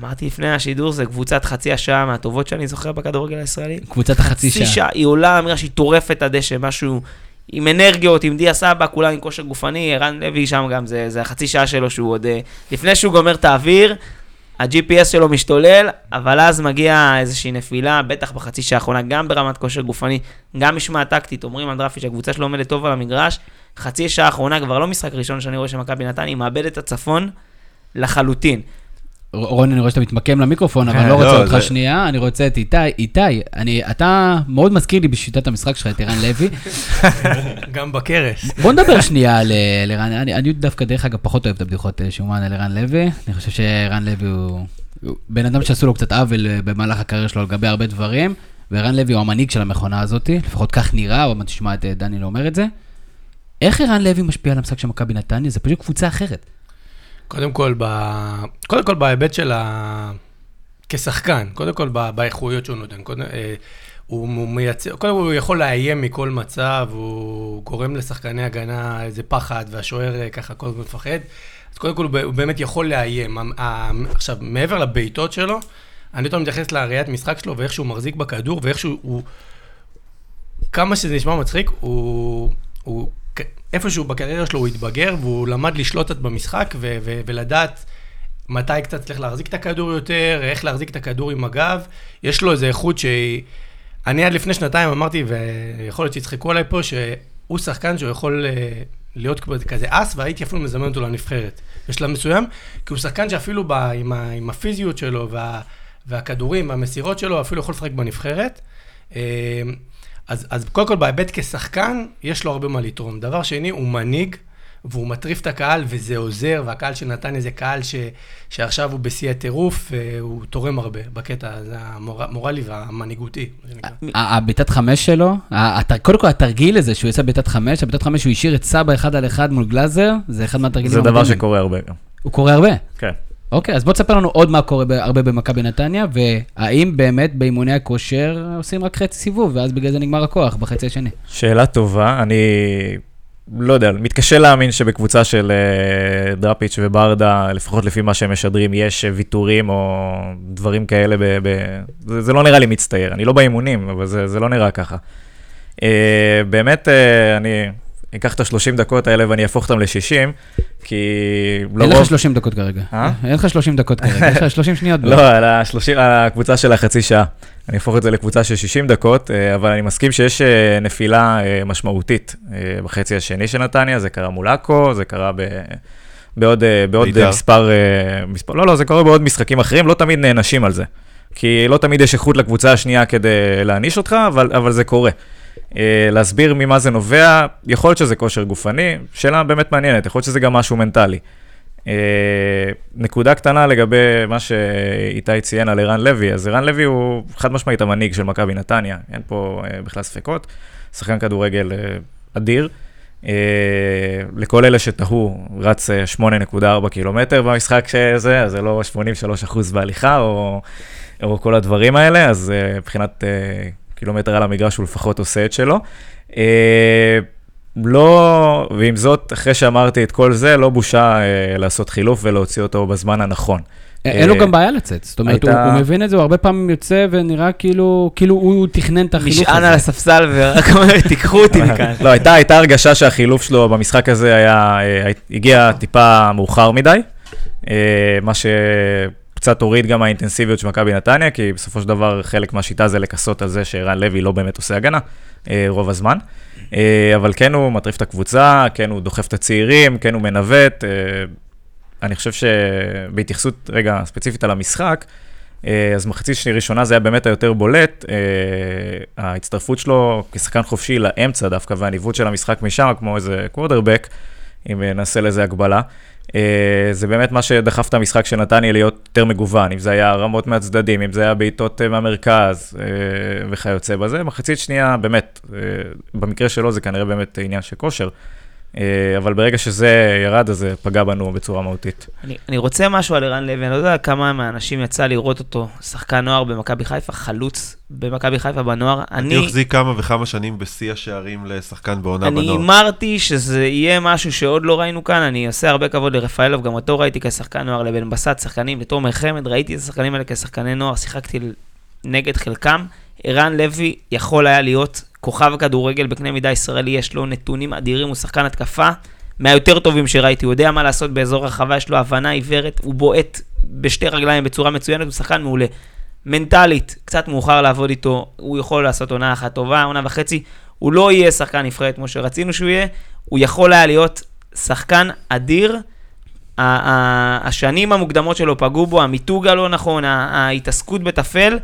אמרתי לפני השידור, זה קבוצת חצי השעה מהטובות שאני זוכר בכדורגל הישראלי. קבוצת החצי חצי שעה. שעה, היא עולה למגרש, היא טורפת את הדשא, משהו עם אנרגיות, עם דיה סבא, כולם עם כושר גופני, ערן לוי שם גם, זה, זה החצי שעה שלו שהוא עוד... אה, לפני שהוא גומר את האוויר, ה-GPS שלו משתולל, אבל אז מגיעה איזושהי נפילה, בטח בחצי שעה האחרונה, גם ברמת כושר גופני, גם משמעת טקטית, אומרים על דרפי שהקבוצה שלו עומדת טוב על המגרש, חצי שעה האחרונה, כבר לא משחק ראשון שאני רואה שמכבי נתניה, מאבדת את הצפון לחלוטין. ר- רוני, אני רואה שאתה מתמקם למיקרופון, אבל כן, אני לא לא, רוצה אותך שנייה, אני רוצה את איתי. איתי, אני, אתה מאוד מזכיר לי בשיטת המשחק שלך את ערן לוי. גם בכרס. בוא נדבר שנייה על אה, ערן, אני, אני דווקא, דרך אגב, פחות אוהב את הבדיחות אה, שאומן על ערן לוי. אני חושב שערן לוי הוא, בן אדם שעשו לו קצת עוול אה, במהלך הקריירה שלו לגבי הרבה דברים, וערן לוי הוא המנהיג של המכונה הזאת, לפחות כך נראה, עוד מעט תשמע את דניאל אומר את זה. איך ערן לוי משפיע על המשחק של מכבי נתניה? זה פשוט קבוצה אחרת. קודם כל, ב... קודם כל בהיבט של ה... כשחקן, קודם כל ב- באיכויות שהוא נותן. קודם, אה, הוא, הוא מייצר, קודם כל הוא יכול לאיים מכל מצב, הוא גורם לשחקני הגנה איזה פחד, והשוער אה, ככה כל הזמן מפחד. אז קודם כל הוא, באמת יכול לאיים. עכשיו, מעבר לבעיטות שלו, אני יותר מתייחס לראיית משחק שלו ואיך שהוא מחזיק בכדור ואיך שהוא... הוא, כמה שזה נשמע מצחיק, הוא, הוא איפשהו בקריירה שלו הוא התבגר והוא למד לשלוט קצת במשחק ו- ו- ולדעת מתי קצת צריך להחזיק את הכדור יותר, איך להחזיק את הכדור עם הגב. יש לו איזו איכות שהיא... אני עד לפני שנתיים אמרתי, ויכול להיות שיצחקו עליי פה, שהוא שחקן שהוא יכול אה, להיות כזה אס, והייתי אפילו מזמן אותו לנבחרת בשלב מסוים, כי הוא שחקן שאפילו ב, עם, ה, עם הפיזיות שלו וה, והכדורים והמסירות שלו, אפילו יכול לשחק בנבחרת. אז, אז קודם כל בהיבט כשחקן, יש לו הרבה מה לתרום. דבר שני, הוא מנהיג, והוא מטריף את הקהל, וזה עוזר, והקהל של נתניה זה קהל ש, שעכשיו הוא בשיא הטירוף, והוא תורם הרבה בקטע הזה, המורלי והמנהיגותי, מה שנקרא. ה- הבעיטת חמש שלו, קודם כל התרגיל הזה שהוא יעשה בעיטת חמש, הבעיטת חמש שהוא השאיר את סבא אחד על אחד מול גלאזר, זה אחד מהתרגילים זה דבר. שקורה הרבה גם. הוא קורה הרבה. כן. אוקיי, אז בוא תספר לנו עוד מה קורה הרבה במכבי נתניה, והאם באמת באימוני הכושר עושים רק חצי סיבוב, ואז בגלל זה נגמר הכוח בחצי השני. שאלה טובה, אני לא יודע, מתקשה להאמין שבקבוצה של אה, דראפיץ' וברדה, לפחות לפי מה שהם משדרים, יש ויתורים או דברים כאלה. ב, ב... זה, זה לא נראה לי מצטייר. אני לא באימונים, אבל זה, זה לא נראה ככה. אה, באמת, אה, אני אקח את ה-30 דקות האלה ואני אהפוך אותם ל-60, כי אין לך 30 דקות כרגע. אה? אין לך 30 דקות כרגע, יש לך 30 שניות. לא, על ה-30, על הקבוצה של החצי שעה. אני אהפוך את זה לקבוצה של 60 דקות, אה, אבל אני מסכים שיש אה, נפילה משמעותית בחצי השני של נתניה, זה קרה מול עכו, זה קרה ב... בעוד, בעוד בית"ר. אה, מספר, מספר, לא, לא, זה קורה בעוד משחקים אחרים, לא תמיד נענשים על זה. כי לא תמיד יש איכות לקבוצה השנייה כדי להעניש אותך, אבל, אבל זה קורה. אה, להסביר ממה זה נובע, יכול להיות שזה כושר גופני, שאלה באמת מעניינת, יכול להיות שזה גם משהו מנטלי. אה, נקודה קטנה לגבי מה שאיתי ציין על ערן לוי, אז ערן לוי הוא חד משמעית המנהיג של מכבי נתניה, אין פה אה, בכלל ספקות, שחקן כדורגל אדיר. לכל אלה שתהו, רץ אה, 8.4 קילומטר במשחק שזה, אז זה לא 83 אחוז בהליכה או, או כל הדברים האלה, אז מבחינת קילומטר על המגרש הוא לפחות עושה את שלו. אה, לא, ועם זאת, אחרי שאמרתי את כל זה, לא בושה אה, לעשות חילוף ולהוציא אותו בזמן הנכון. אין לו אה, גם בעיה לצאת, זאת אומרת, הוא הייתה- הוא מבין את זה, הוא הרבה פעמים יוצא ונראה כאילו, כאילו הוא תכנן את החילוף נשען על הזה. הספסל ורק אומר, תיקחו אותי מכאן. לא, הייתה, הייתה הרגשה שהחילוף שלו במשחק הזה היה, אה, הגיע טיפה מאוחר מדי, אה, מה שקצת הוריד גם האינטנסיביות של מכבי נתניה, כי בסופו של דבר חלק מהשיטה זה לכסות על זה שערן לוי לא באמת עושה הגנה אה, רוב הזמן. אה, אבל כן הוא מטריף את הקבוצה, כן הוא דוחף את הצעירים, כן הוא מנווט. אה, אני חושב שבהתייחסות רגע ספציפית על המשחק, אז מחצית שני ראשונה זה היה באמת היותר בולט. ההצטרפות שלו כשחקן חופשי לאמצע דווקא, והניווט של המשחק משם, כמו איזה קוורדרבק, אם אה, נעשה לזה הגבלה. אה, זה באמת מה שדחף את המשחק של נתניה להיות יותר מגוון, אם זה היה רמות מהצדדים, אם זה היה בעיטות אה, מהמרכז וכיוצא בזה. מחצית שנייה, באמת, במקרה שלו זה כנראה באמת עניין של כושר. אה, אבל ברגע שזה ירד, אז זה פגע בנו בצורה מהותית. אני, אני רוצה משהו על ערן לוי, אני לא יודע כמה מהאנשים יצא לראות אותו, שחקן נוער במכבי חיפה, חלוץ במכבי חיפה בנוער. אני אני, החזיק כמה וכמה שנים בשיא השערים לשחקן בעונה אני בנוער. הימרתי שזה יהיה משהו שעוד לא ראינו כאן, אני עושה הרבה כבוד לרפאלוב, גם אותו ראיתי כשחקן נוער, לבן בסט, שחקנים, לתומר חמד, ראיתי את השחקנים האלה כשחקני נוער, שיחקתי נגד חלקם. ערן לוי יכול היה להיות כוכב הכדורגל בקנה מידה ישראלי, יש לו נתונים אדירים, הוא שחקן התקפה מהיותר טובים שראיתי, הוא יודע מה לעשות באזור הרחבה, יש לו הבנה עיוורת, הוא בועט בשתי רגליים בצורה מצוינת, הוא שחקן מעולה. מנטלית, קצת מאוחר לעבוד איתו, הוא יכול לעשות עונה אחת טובה, עונה וחצי, הוא לא יהיה שחקן נבחרת כמו שרצינו שהוא יהיה, הוא יכול היה להיות שחקן אדיר. השנים המוקדמות שלו פגעו בו, המיתוג הלא נכון, ההתעסקות בטפל.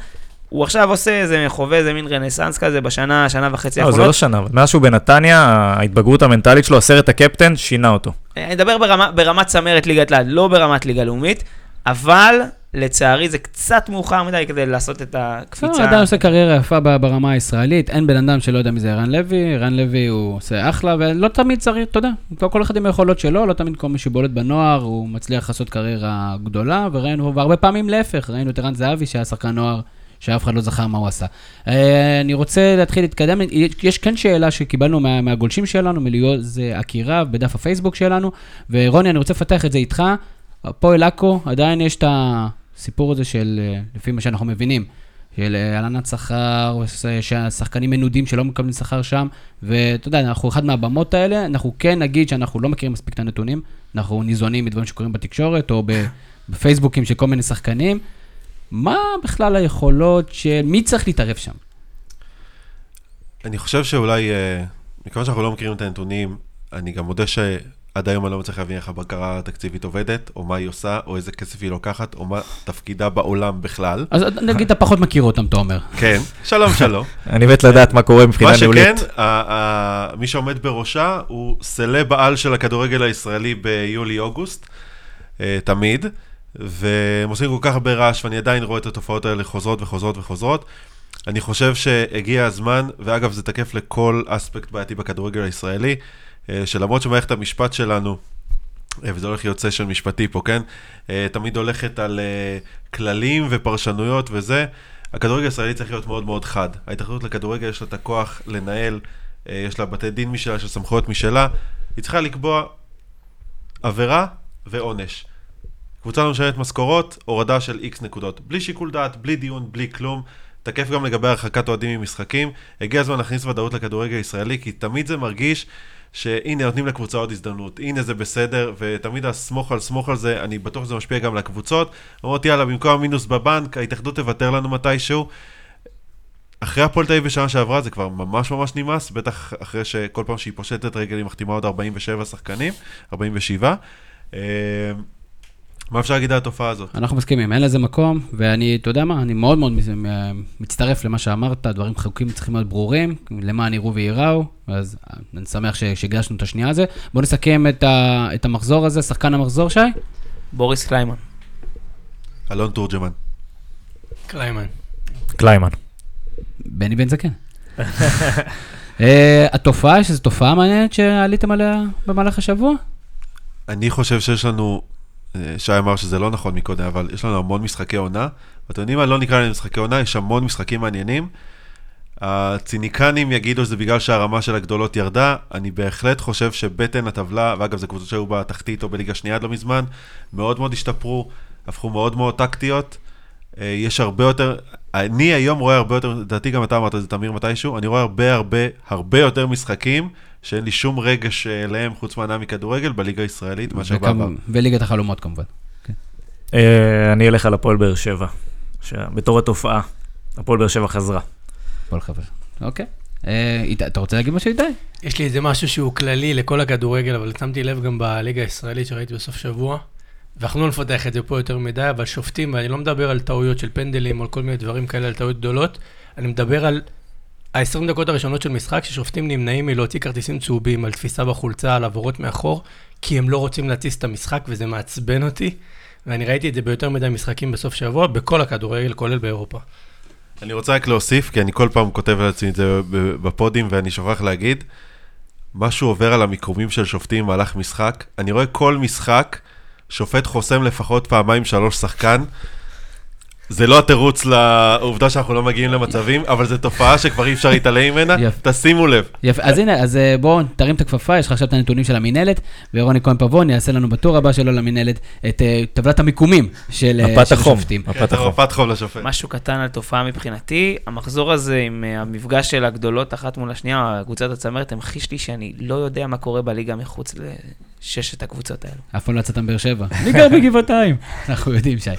הוא עכשיו עושה איזה, חווה איזה מין רנסאנס כזה בשנה, שנה וחצי לא, זה האחרונות. לא שנה, אבל מאז שהוא בנתניה, ההתבגרות המנטלית שלו, הסרט הקפטן, שינה אותו. אני אדבר ברמה, ברמת צמרת ליגת לעד, לא ברמת ליגה לאומית, אבל לצערי זה קצת מאוחר מדי כדי לעשות את לא, הקפיצה. עדיין עושה קריירה יפה ברמה הישראלית, אין בן אדם שלא יודע מי זה ערן לוי, ערן לוי הוא עושה אחלה, ולא תמיד צריך, אתה יודע, לא כל אחד עם היכולות שלו, לא תמיד כל מי שבולט בנוער, הוא מצליח לעשות קריירה גדולה, וראינו, והרבה פעמים להפך, ראינו את ערן זהבי שהיה שחקן נוער, שאף אחד לא זכר מה הוא עשה. אה, אני רוצה להתחיל להתקדם, יש כן שאלה שקיבלנו מה, מהגולשים שלנו, מליוז אקירב, בדף הפייסבוק שלנו, ורוני, אני רוצה לפתח את זה איתך, הפועל עכו, עדיין יש את הסיפור הזה של, אה, לפי מה שאנחנו מבינים, של אה, הלנת שכר, וש- שהשחקנים מנודים שלא מקבלים שכר שם, ואתה יודע, אנחנו אחד מהבמות האלה, אנחנו כן נגיד שאנחנו לא מכירים מספיק את הנתונים, אנחנו ניזונים מדברים שקורים בתקשורת, או בפייסבוקים של כל מיני שחקנים. מה בכלל היכולות של... מי צריך להתערב שם? אני חושב שאולי, אה, מכיוון שאנחנו לא מכירים את הנתונים, אני גם מודה שעד היום אני לא מצליח להבין איך הבקרה התקציבית עובדת, או מה היא עושה, או איזה כסף היא לוקחת, או מה תפקידה בעולם בכלל. אז נגיד אתה פחות מכיר אותם, אתה אומר. כן, שלום שלום. אני מת לדעת מה קורה מבחינה מה ניהולית. שכן, ה- ה- מי שעומד בראשה הוא סלב העל של הכדורגל הישראלי ביולי-אוגוסט, אה, תמיד, והם עושים כל כך הרבה רעש, ואני עדיין רואה את התופעות האלה חוזרות וחוזרות וחוזרות. אני חושב שהגיע הזמן, ואגב, זה תקף לכל אספקט בעייתי בכדורגל הישראלי, אה, שלמרות שמערכת המשפט שלנו, אה, וזה הולך יוצא של משפטי פה, כן? אה, תמיד הולכת על כללים ופרשנויות וזה. הכדורגל הישראלי צריך להיות מאוד מאוד חד. ההתאחדות לכדורגל יש לה את הכוח לנהל יש לה בתי דין משלה, יש לה סמכויות משלה, היא צריכה לקבוע עבירה ועונש. קבוצה משלמת משכורות, הורדה של איקס נקודות. בלי שיקול דעת, בלי דיון, בלי כלום. תקף גם לגבי הרחקת אוהדים ממשחקים. הגיע הזמן להכניס ודאות לכדורגל הישראלי, כי תמיד זה מרגיש שהנה נותנים לקבוצה עוד הזדמנות, הנה זה בסדר, ותמיד הסמוך על סמוך על זה, אני בטוח שזה משפיע גם לקבוצות. אומרות יאללה, במקום המינוס בבנק, ההתאחדות תוותר לנו מתישהו. אחרי הפועל תל אביב בשנה שעברה זה כבר ממש ממש נמאס, בטח אחרי שכל פעם שהיא פושטת רגל היא מחתימה עוד 47 שחקנים, 47. אה, מה אפשר להגיד על התופעה הזאת? אנחנו מסכימים, אין לזה מקום, ואני, אתה יודע מה, אני מאוד מאוד מצטרף למה שאמרת, דברים חוקים צריכים להיות ברורים, למען יראו וייראו, אז אני שמח שהקדשנו את השנייה הזה. בואו נסכם את, ה, את המחזור הזה, שחקן המחזור, שי? בוריס קליימן. אלון תורג'מן. קליימן. קליימן. בני בן זקן. אה, התופעה, יש איזו תופעה מעניינת שעליתם עליה במהלך השבוע? אני חושב שיש לנו, אה, שי אמר שזה לא נכון מקודם, אבל יש לנו המון משחקי עונה, ואתם יודעים מה, לא נקרא להם משחקי עונה, יש המון משחקים מעניינים. הציניקנים יגידו שזה בגלל שהרמה של הגדולות ירדה, אני בהחלט חושב שבטן הטבלה, ואגב, זה קבוצות שהיו בתחתית או בליגה שנייה עד לא מזמן, מאוד מאוד השתפרו, הפכו מאוד מאוד טקטיות. אה, יש הרבה יותר, אני היום רואה הרבה יותר, לדעתי גם אתה אמרת את זה, תמיר, מתישהו, אני רואה הרבה הרבה הרבה יותר משחקים שאין לי שום רגש אליהם חוץ מהנאה מכדורגל בליגה הישראלית, מאשר בעבר. וליגת החלומות כמובן. כן. אה, אני אלך על הפועל באר שבע, בתור התופעה, הפועל באר שבע חזרה. הפועל חבר, אוקיי. אה, אתה רוצה להגיד משהו איתי? יש לי איזה משהו שהוא כללי לכל הכדורגל, אבל שמתי לב גם בליגה הישראלית שראיתי בסוף שבוע. ואנחנו לא נפתח את זה פה יותר מדי, אבל שופטים, ואני לא מדבר על טעויות של פנדלים או על כל מיני דברים כאלה, על טעויות גדולות, אני מדבר על ה-20 דקות הראשונות של משחק, ששופטים נמנעים מלהוציא כרטיסים צהובים על תפיסה בחולצה, על עבורות מאחור, כי הם לא רוצים להטיס את המשחק, וזה מעצבן אותי. ואני ראיתי את זה ביותר מדי משחקים בסוף שבוע, בכל הכדורגל, כולל באירופה. אני רוצה רק להוסיף, כי אני כל פעם כותב על עצמי את זה בפודים, ואני שוכח להגיד, משהו עובר על המיקומים של שופטים במהלך משחק. אני רואה כל משחק, שופט חוסם לפחות פעמיים שלוש שחקן. זה לא התירוץ לעובדה שאנחנו לא מגיעים למצבים, אבל זו תופעה שכבר אי אפשר להתעלם ממנה, תשימו לב. יפה, אז הנה, אז אה, בואו תרים את הכפפה, יש לך עכשיו את הנתונים של המינהלת, ורוני כהן פבון יעשה לנו בטור הבא שלו למינהלת את אה, טבלת המיקומים של אה, שופטים. מפת החום. מפת חום לשופט. משהו קטן על תופעה מבחינתי, המחזור הזה עם המפגש של הגדולות אחת מול השנייה, קבוצת הצמרת, המחיש לי שאני לא יודע מה קורה בליגה מחוץ ששת הקבוצות האלו. אף פעם לא יצאת מבאר שבע. אני גר בגבעתיים. אנחנו יודעים, שי.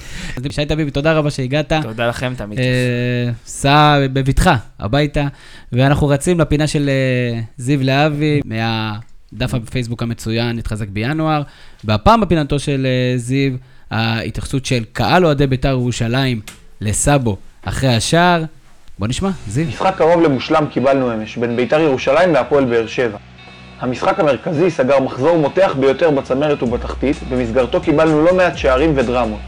שי תביבי, תודה רבה שהגעת. תודה לכם, תמיד אה, סע בבטחה הביתה, ואנחנו רצים לפינה של אה, זיו להבי, מהדף הפייסבוק המצוין, נתחזק בינואר. והפעם בפינתו של אה, זיו, ההתייחסות של קהל אוהדי בית"ר ירושלים לסאבו אחרי השער. בוא נשמע, זיו. משחק קרוב למושלם קיבלנו אמש, בין בית"ר ירושלים להפועל באר שבע. המשחק המרכזי סגר מחזור מותח ביותר בצמרת ובתחתית, במסגרתו קיבלנו לא מעט שערים ודרמות.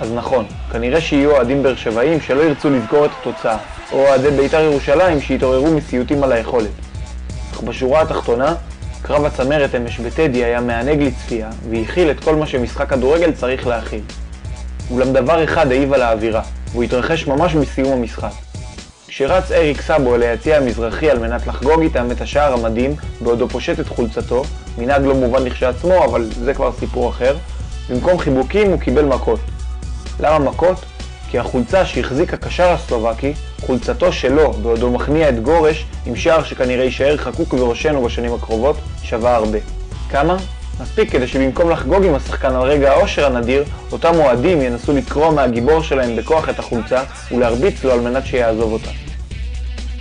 אז נכון, כנראה שיהיו אוהדים באר שבעים שלא ירצו לזכור את התוצאה, או אוהדי בית"ר ירושלים שיתעוררו מסיוטים על היכולת. אך בשורה התחתונה, קרב הצמרת אמש בטדי היה מענג לצפייה, והכיל את כל מה שמשחק כדורגל צריך להכיל. אולם דבר אחד העיב על האווירה, והוא התרחש ממש בסיום המשחק. כשרץ אריק סאבו אל היציע המזרחי על מנת לחגוג איתם את השער המדהים, בעודו פושט את חולצתו, מנהג לא מובן לכשעצמו, אבל זה כבר סיפור אחר, במקום חיבוקים הוא קיבל מכות. למה מכות? כי החולצה שהחזיק הקשר הסלובקי, חולצתו שלו, בעודו מכניע את גורש, עם שער שכנראה יישאר חקוק בראשנו בשנים הקרובות, שווה הרבה. כמה? מספיק כדי שבמקום לחגוג עם השחקן על רגע העושר הנדיר, אותם אוהדים ינסו לקרוע מהגיבור שלהם בכוח את החולצה ולהרביץ לו על מנת שיעזוב אותה.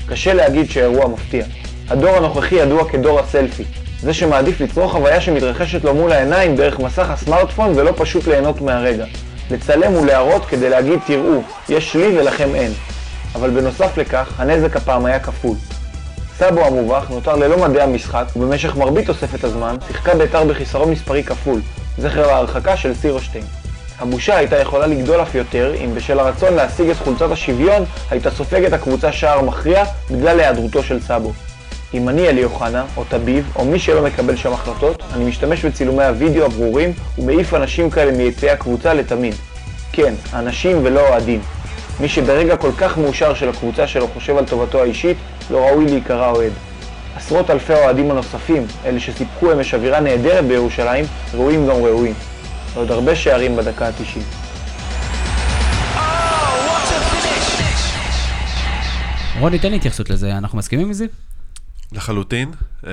קשה להגיד שהאירוע מפתיע. הדור הנוכחי ידוע כדור הסלפי. זה שמעדיף לצרוך חוויה שמתרחשת לו מול העיניים דרך מסך הסמארטפון ולא פשוט ליהנות מהרגע. לצלם ולהראות כדי להגיד תראו, יש לי ולכם אין. אבל בנוסף לכך, הנזק הפעם היה כפול. סאבו המובך נותר ללא מדעי המשחק, ובמשך מרבית תוספת הזמן שיחקה בית"ר בחיסרון מספרי כפול, זכר ההרחקה של סירושטיין. הבושה הייתה יכולה לגדול אף יותר, אם בשל הרצון להשיג את חולצת השוויון, הייתה סופגת הקבוצה שער מכריע בגלל היעדרותו של סאבו. אם אני אלי אוחנה, או טביב, או מי שלא מקבל שם החלטות, אני משתמש בצילומי הוידאו הברורים ומעיף אנשים כאלה מיציעי הקבוצה לתמיד. כן, אנשים ולא אוהדים. מי שברגע כל כך מאושר של הקבוצה שלו חושב על טובתו האישית, לא ראוי להיקרא אוהד. עשרות אלפי האוהדים הנוספים, אלה שסיפקו אמש אווירה נהדרת בירושלים, ראויים גם ראויים. ועוד הרבה שערים בדקה ה-90. רוני, תן לי התייחסות לזה, אנחנו מסכימים עם זה? לחלוטין. אה,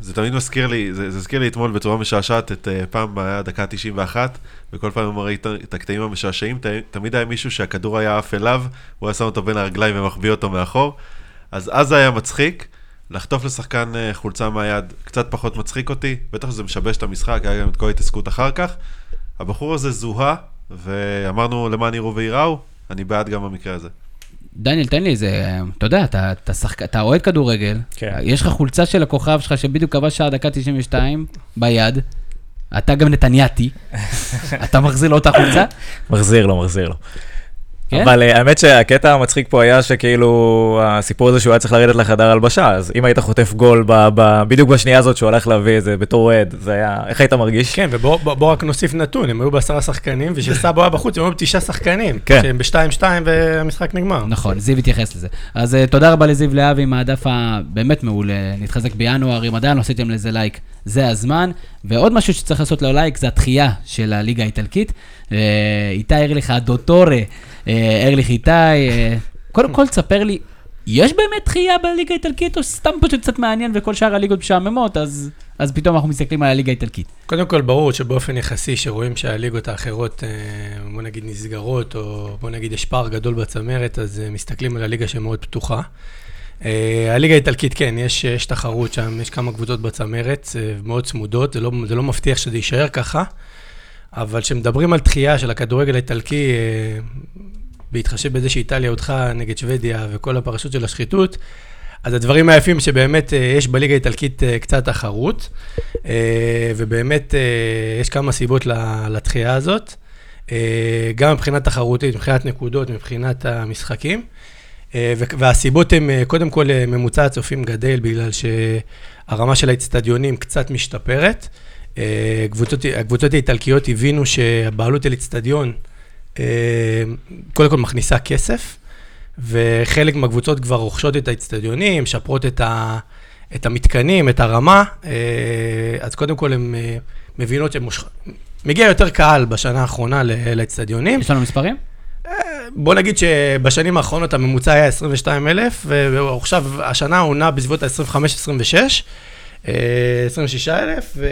זה תמיד מזכיר לי, זה זה הזכיר לי אתמול בצורה משעשעת, את אה, פעם היה דקה 91, וכל פעם ראית את הקטעים המשעשעים, תמיד היה מישהו שהכדור היה עף אליו, הוא היה שם אותו בין הרגליים ומחביא אותו מאחור. אז אז היה מצחיק. לחטוף לשחקן אה, חולצה מהיד קצת פחות מצחיק אותי, בטח שזה משבש את המשחק, היה גם את כל ההתעסקות אחר כך. הבחור הזה זוהה, ואמרנו למען יראו וייראו, אני בעד גם במקרה הזה. דניאל, תן לי איזה, אתה יודע, אתה, אתה, שחק, אתה אוהד כדורגל, כן. יש לך חולצה של הכוכב שלך שבדיוק כבש שער דקה 92 ביד, אתה גם נתניאתי, אתה מחזיר לו את החולצה? מחזיר לו, מחזיר לו. כן? אבל אה, האמת שהקטע המצחיק פה היה שכאילו, הסיפור הזה שהוא היה צריך לרדת לחדר הלבשה, אז אם היית חוטף גול ב, ב, בדיוק בשנייה הזאת שהוא הלך להביא את זה בתור אוהד, זה היה, איך היית מרגיש? כן, ובוא בוא- בוא רק נוסיף נתון, הם היו בעשרה שחקנים, וכשסאבו היה בחוץ, הם היו בתשעה שחקנים. כן. שהם בשתיים-שתיים והמשחק נגמר. נכון, זיו התייחס לזה. אז uh, תודה רבה לזיו להבי עם הדף הבאמת מעולה, נתחזק בינואר, אם עדיין לא עשיתם לזה לייק, זה הזמן. ועוד משהו שצריך לעשות לו לייק, זה התחייה של הליגה האיטלקית. Uh, איתי ארליך הדוטורה, ארליך איתי, uh, קודם כל תספר לי, יש באמת דחייה בליגה האיטלקית, או סתם פשוט קצת מעניין וכל שאר הליגות משעממות, אז, אז פתאום אנחנו מסתכלים על הליגה האיטלקית. קודם כל, ברור שבאופן יחסי, שרואים שהליגות האחרות, אה, בוא נגיד, נסגרות, או בוא נגיד, יש פער גדול בצמרת, אז אה, מסתכלים על הליגה שמאוד פתוחה. אה, הליגה האיטלקית, כן, יש, יש תחרות שם, יש כמה קבוצות בצמרת, אה, מאוד צמודות, זה לא, זה לא מבטיח שזה יישאר ככה, אבל כשמדברים על דחייה של הכדורגל האיטלקי, אה, בהתחשב בזה שאיטליה הודחה נגד שוודיה וכל הפרשות של השחיתות, אז הדברים היפים שבאמת אה, יש בליגה האיטלקית אה, קצת תחרות, אה, ובאמת יש כמה סיבות ל- לדחייה הזאת, גם מבחינת תחרותית, מבחינת נקודות, מבחינת המשחקים. והסיבות הן, קודם כל, ממוצע הצופים גדל בגלל שהרמה של האצטדיונים קצת משתפרת. אה, קבוצות, הקבוצות האיטלקיות הבינו שהבעלות על אצטדיון, קודם כל מכניסה כסף, וחלק מהקבוצות כבר רוכשות את האצטדיונים, משפרות את, ה, את המתקנים, את הרמה, אה, אז קודם כל הן אה, מבינות שמגיע יותר קהל בשנה האחרונה לאצטדיונים. יש לנו מספרים? בוא נגיד שבשנים האחרונות הממוצע היה 22 אלף, ועכשיו השנה עונה בסביבות ה-25-26, 26 אלף, ו...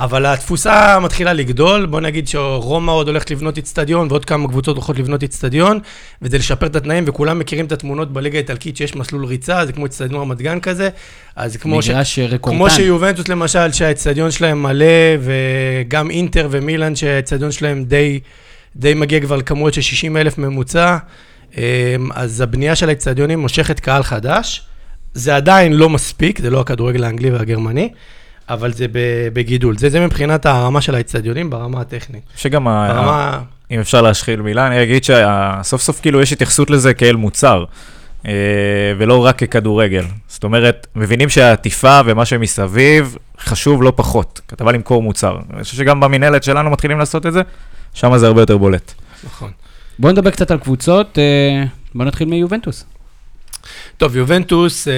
אבל התפוסה מתחילה לגדול, בוא נגיד שרומא עוד הולכת לבנות איצטדיון, ועוד כמה קבוצות הולכות לבנות איצטדיון, וזה לשפר את התנאים, וכולם מכירים את התמונות בליגה האיטלקית שיש מסלול ריצה, זה כמו איצטדיון רמת גן כזה, אז כמו ש... כמו שיובנטוס למשל, שהאצטדיון שלהם מלא, וגם אינטר ומילאן, שהאצטדיון שלהם די, די מגיע כבר לכמויות של 60 אלף ממוצע, אמ, אז הבנייה של האצטדיונים מושכת קהל חדש. זה עדיין לא מספיק, זה לא הכדורגל האנגלי והגרמני, אבל זה ב- בגידול. זה, זה מבחינת הרמה של האצטדיונים ברמה הטכנית. שגם, ה- ברמה... אם אפשר להשחיל מילה, אני אגיד שסוף סוף כאילו יש התייחסות לזה כאל מוצר, אה, ולא רק ככדורגל. זאת אומרת, מבינים שהעטיפה ומה שמסביב חשוב לא פחות. אתה בא למכור מוצר. אני חושב שגם במינהלת שלנו מתחילים לעשות את זה, שם זה הרבה יותר בולט. נכון. בואו נדבר קצת על קבוצות, אה, בואו נתחיל מיובנטוס. טוב, יובנטוס, אה,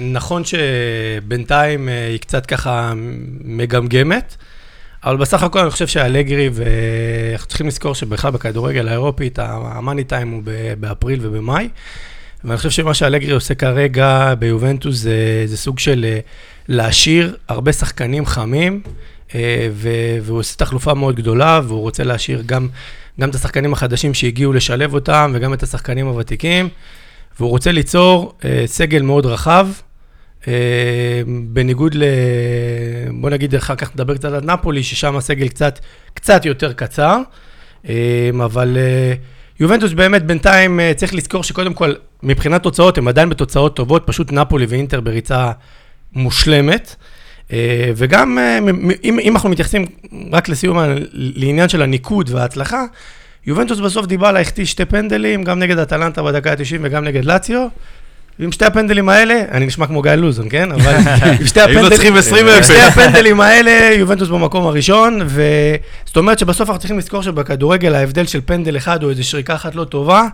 נכון שבינתיים אה, היא קצת ככה מגמגמת, אבל בסך הכל אני חושב שאלגרי, ואנחנו צריכים לזכור שבכלל בכדורגל האירופית, המאני טיים הוא באפריל ובמאי, ואני חושב שמה שאלגרי עושה כרגע ביובנטוס זה, זה סוג של אה, להשאיר הרבה שחקנים חמים, והוא עושה תחלופה מאוד גדולה, והוא רוצה להשאיר גם, גם את השחקנים החדשים שהגיעו לשלב אותם, וגם את השחקנים הוותיקים. והוא רוצה ליצור אה, סגל מאוד רחב, אה, בניגוד ל... בוא נגיד, אחר כך נדבר קצת על נפולי, ששם הסגל קצת, קצת יותר קצר, אה, אבל אה, יובנטוס באמת בינתיים אה, צריך לזכור שקודם כל, מבחינת תוצאות, הם עדיין בתוצאות טובות, פשוט נפולי ואינטר בריצה מושלמת. אה, וגם, מ- אם, אם אנחנו מתייחסים רק לסיום, לעניין של הניקוד וההצלחה, יובנטוס בסוף דיבלה החטיא שתי פנדלים, גם נגד אטלנטה בדקה ה-90 וגם נגד לאציו. ועם שתי הפנדלים האלה, אני נשמע כמו גיא לוזון, כן? אבל עם שתי הפנדלים... צריכים 20 עם שתי אפס. הפנדלים האלה, יובנטוס במקום הראשון, וזאת אומרת שבסוף אנחנו צריכים לזכור שבכדורגל ההבדל של פנדל אחד או איזו שריקה אחת לא טובה,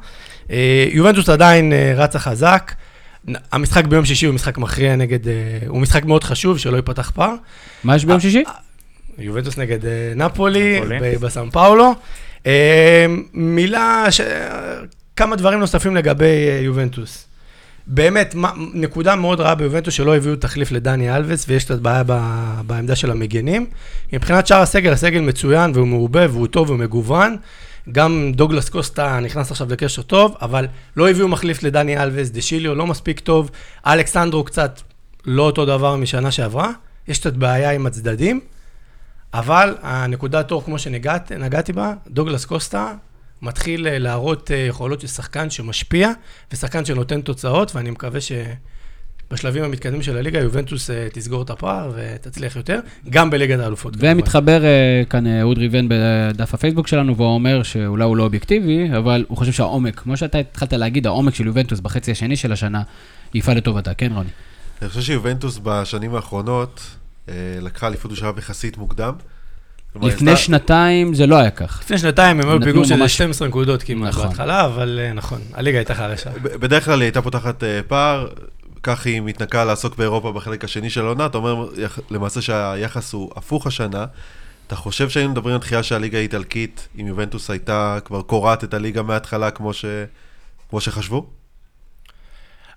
אה, יובנטוס עדיין אה, רצה חזק. המשחק ביום שישי הוא משחק מכריע נגד, אה, הוא משחק מאוד חשוב, שלא ייפתח פער. מה יש ביום שישי? יובנטוס נגד נפולי, נפולי. ב- בסן פאולו. אה, מילה, ש... כמה דברים נוספים לגבי אה, יובנטוס. באמת, מה- נקודה מאוד רעה ביובנטוס שלא הביאו תחליף לדני אלווס, ויש קצת בעיה ב- בעמדה של המגנים. מבחינת שאר הסגל, הסגל מצוין והוא מעובה והוא טוב ומגוון. גם דוגלס קוסטה נכנס עכשיו לקשר טוב, אבל לא הביאו מחליף לדני אלווס, דשיליו לא מספיק טוב, אלכסנדרו קצת לא אותו דבר משנה שעברה. יש קצת בעיה עם הצדדים. אבל הנקודת אור, כמו שנגעתי בה, דוגלס קוסטה מתחיל אה, להראות אה, יכולות של שחקן שמשפיע, ושחקן שנותן תוצאות, ואני מקווה שבשלבים המתקדמים של הליגה, יובנטוס אה, תסגור את הפער ותצליח יותר, גם בליגת האלופות. ומתחבר כאן אה, אהוד ריבן בדף הפייסבוק שלנו, והוא אומר שאולי הוא לא אובייקטיבי, אבל הוא חושב שהעומק, כמו שאתה התחלת להגיד, העומק של יובנטוס בחצי השני של השנה, יפעל לטובתה, כן רוני? אני חושב שיובנטוס בשנים האחרונות לקחה אליפות בשלב יחסית מוקדם. לפני שנתיים זה לא היה כך. לפני שנתיים הם היו נתנו פיגור של ממש- 12 נקודות כמעט נכון. בהתחלה, אבל אה, נכון, הליגה הייתה חלשה. בדרך כלל היא הייתה פותחת אה, פער, כך היא מתנקה לעסוק באירופה בחלק השני של העונה, אתה אומר למעשה שהיחס הוא הפוך השנה. אתה חושב שהיינו מדברים על דחייה של הליגה האיטלקית, אם יובנטוס הייתה כבר קורעת את הליגה מההתחלה כמו, ש... כמו שחשבו?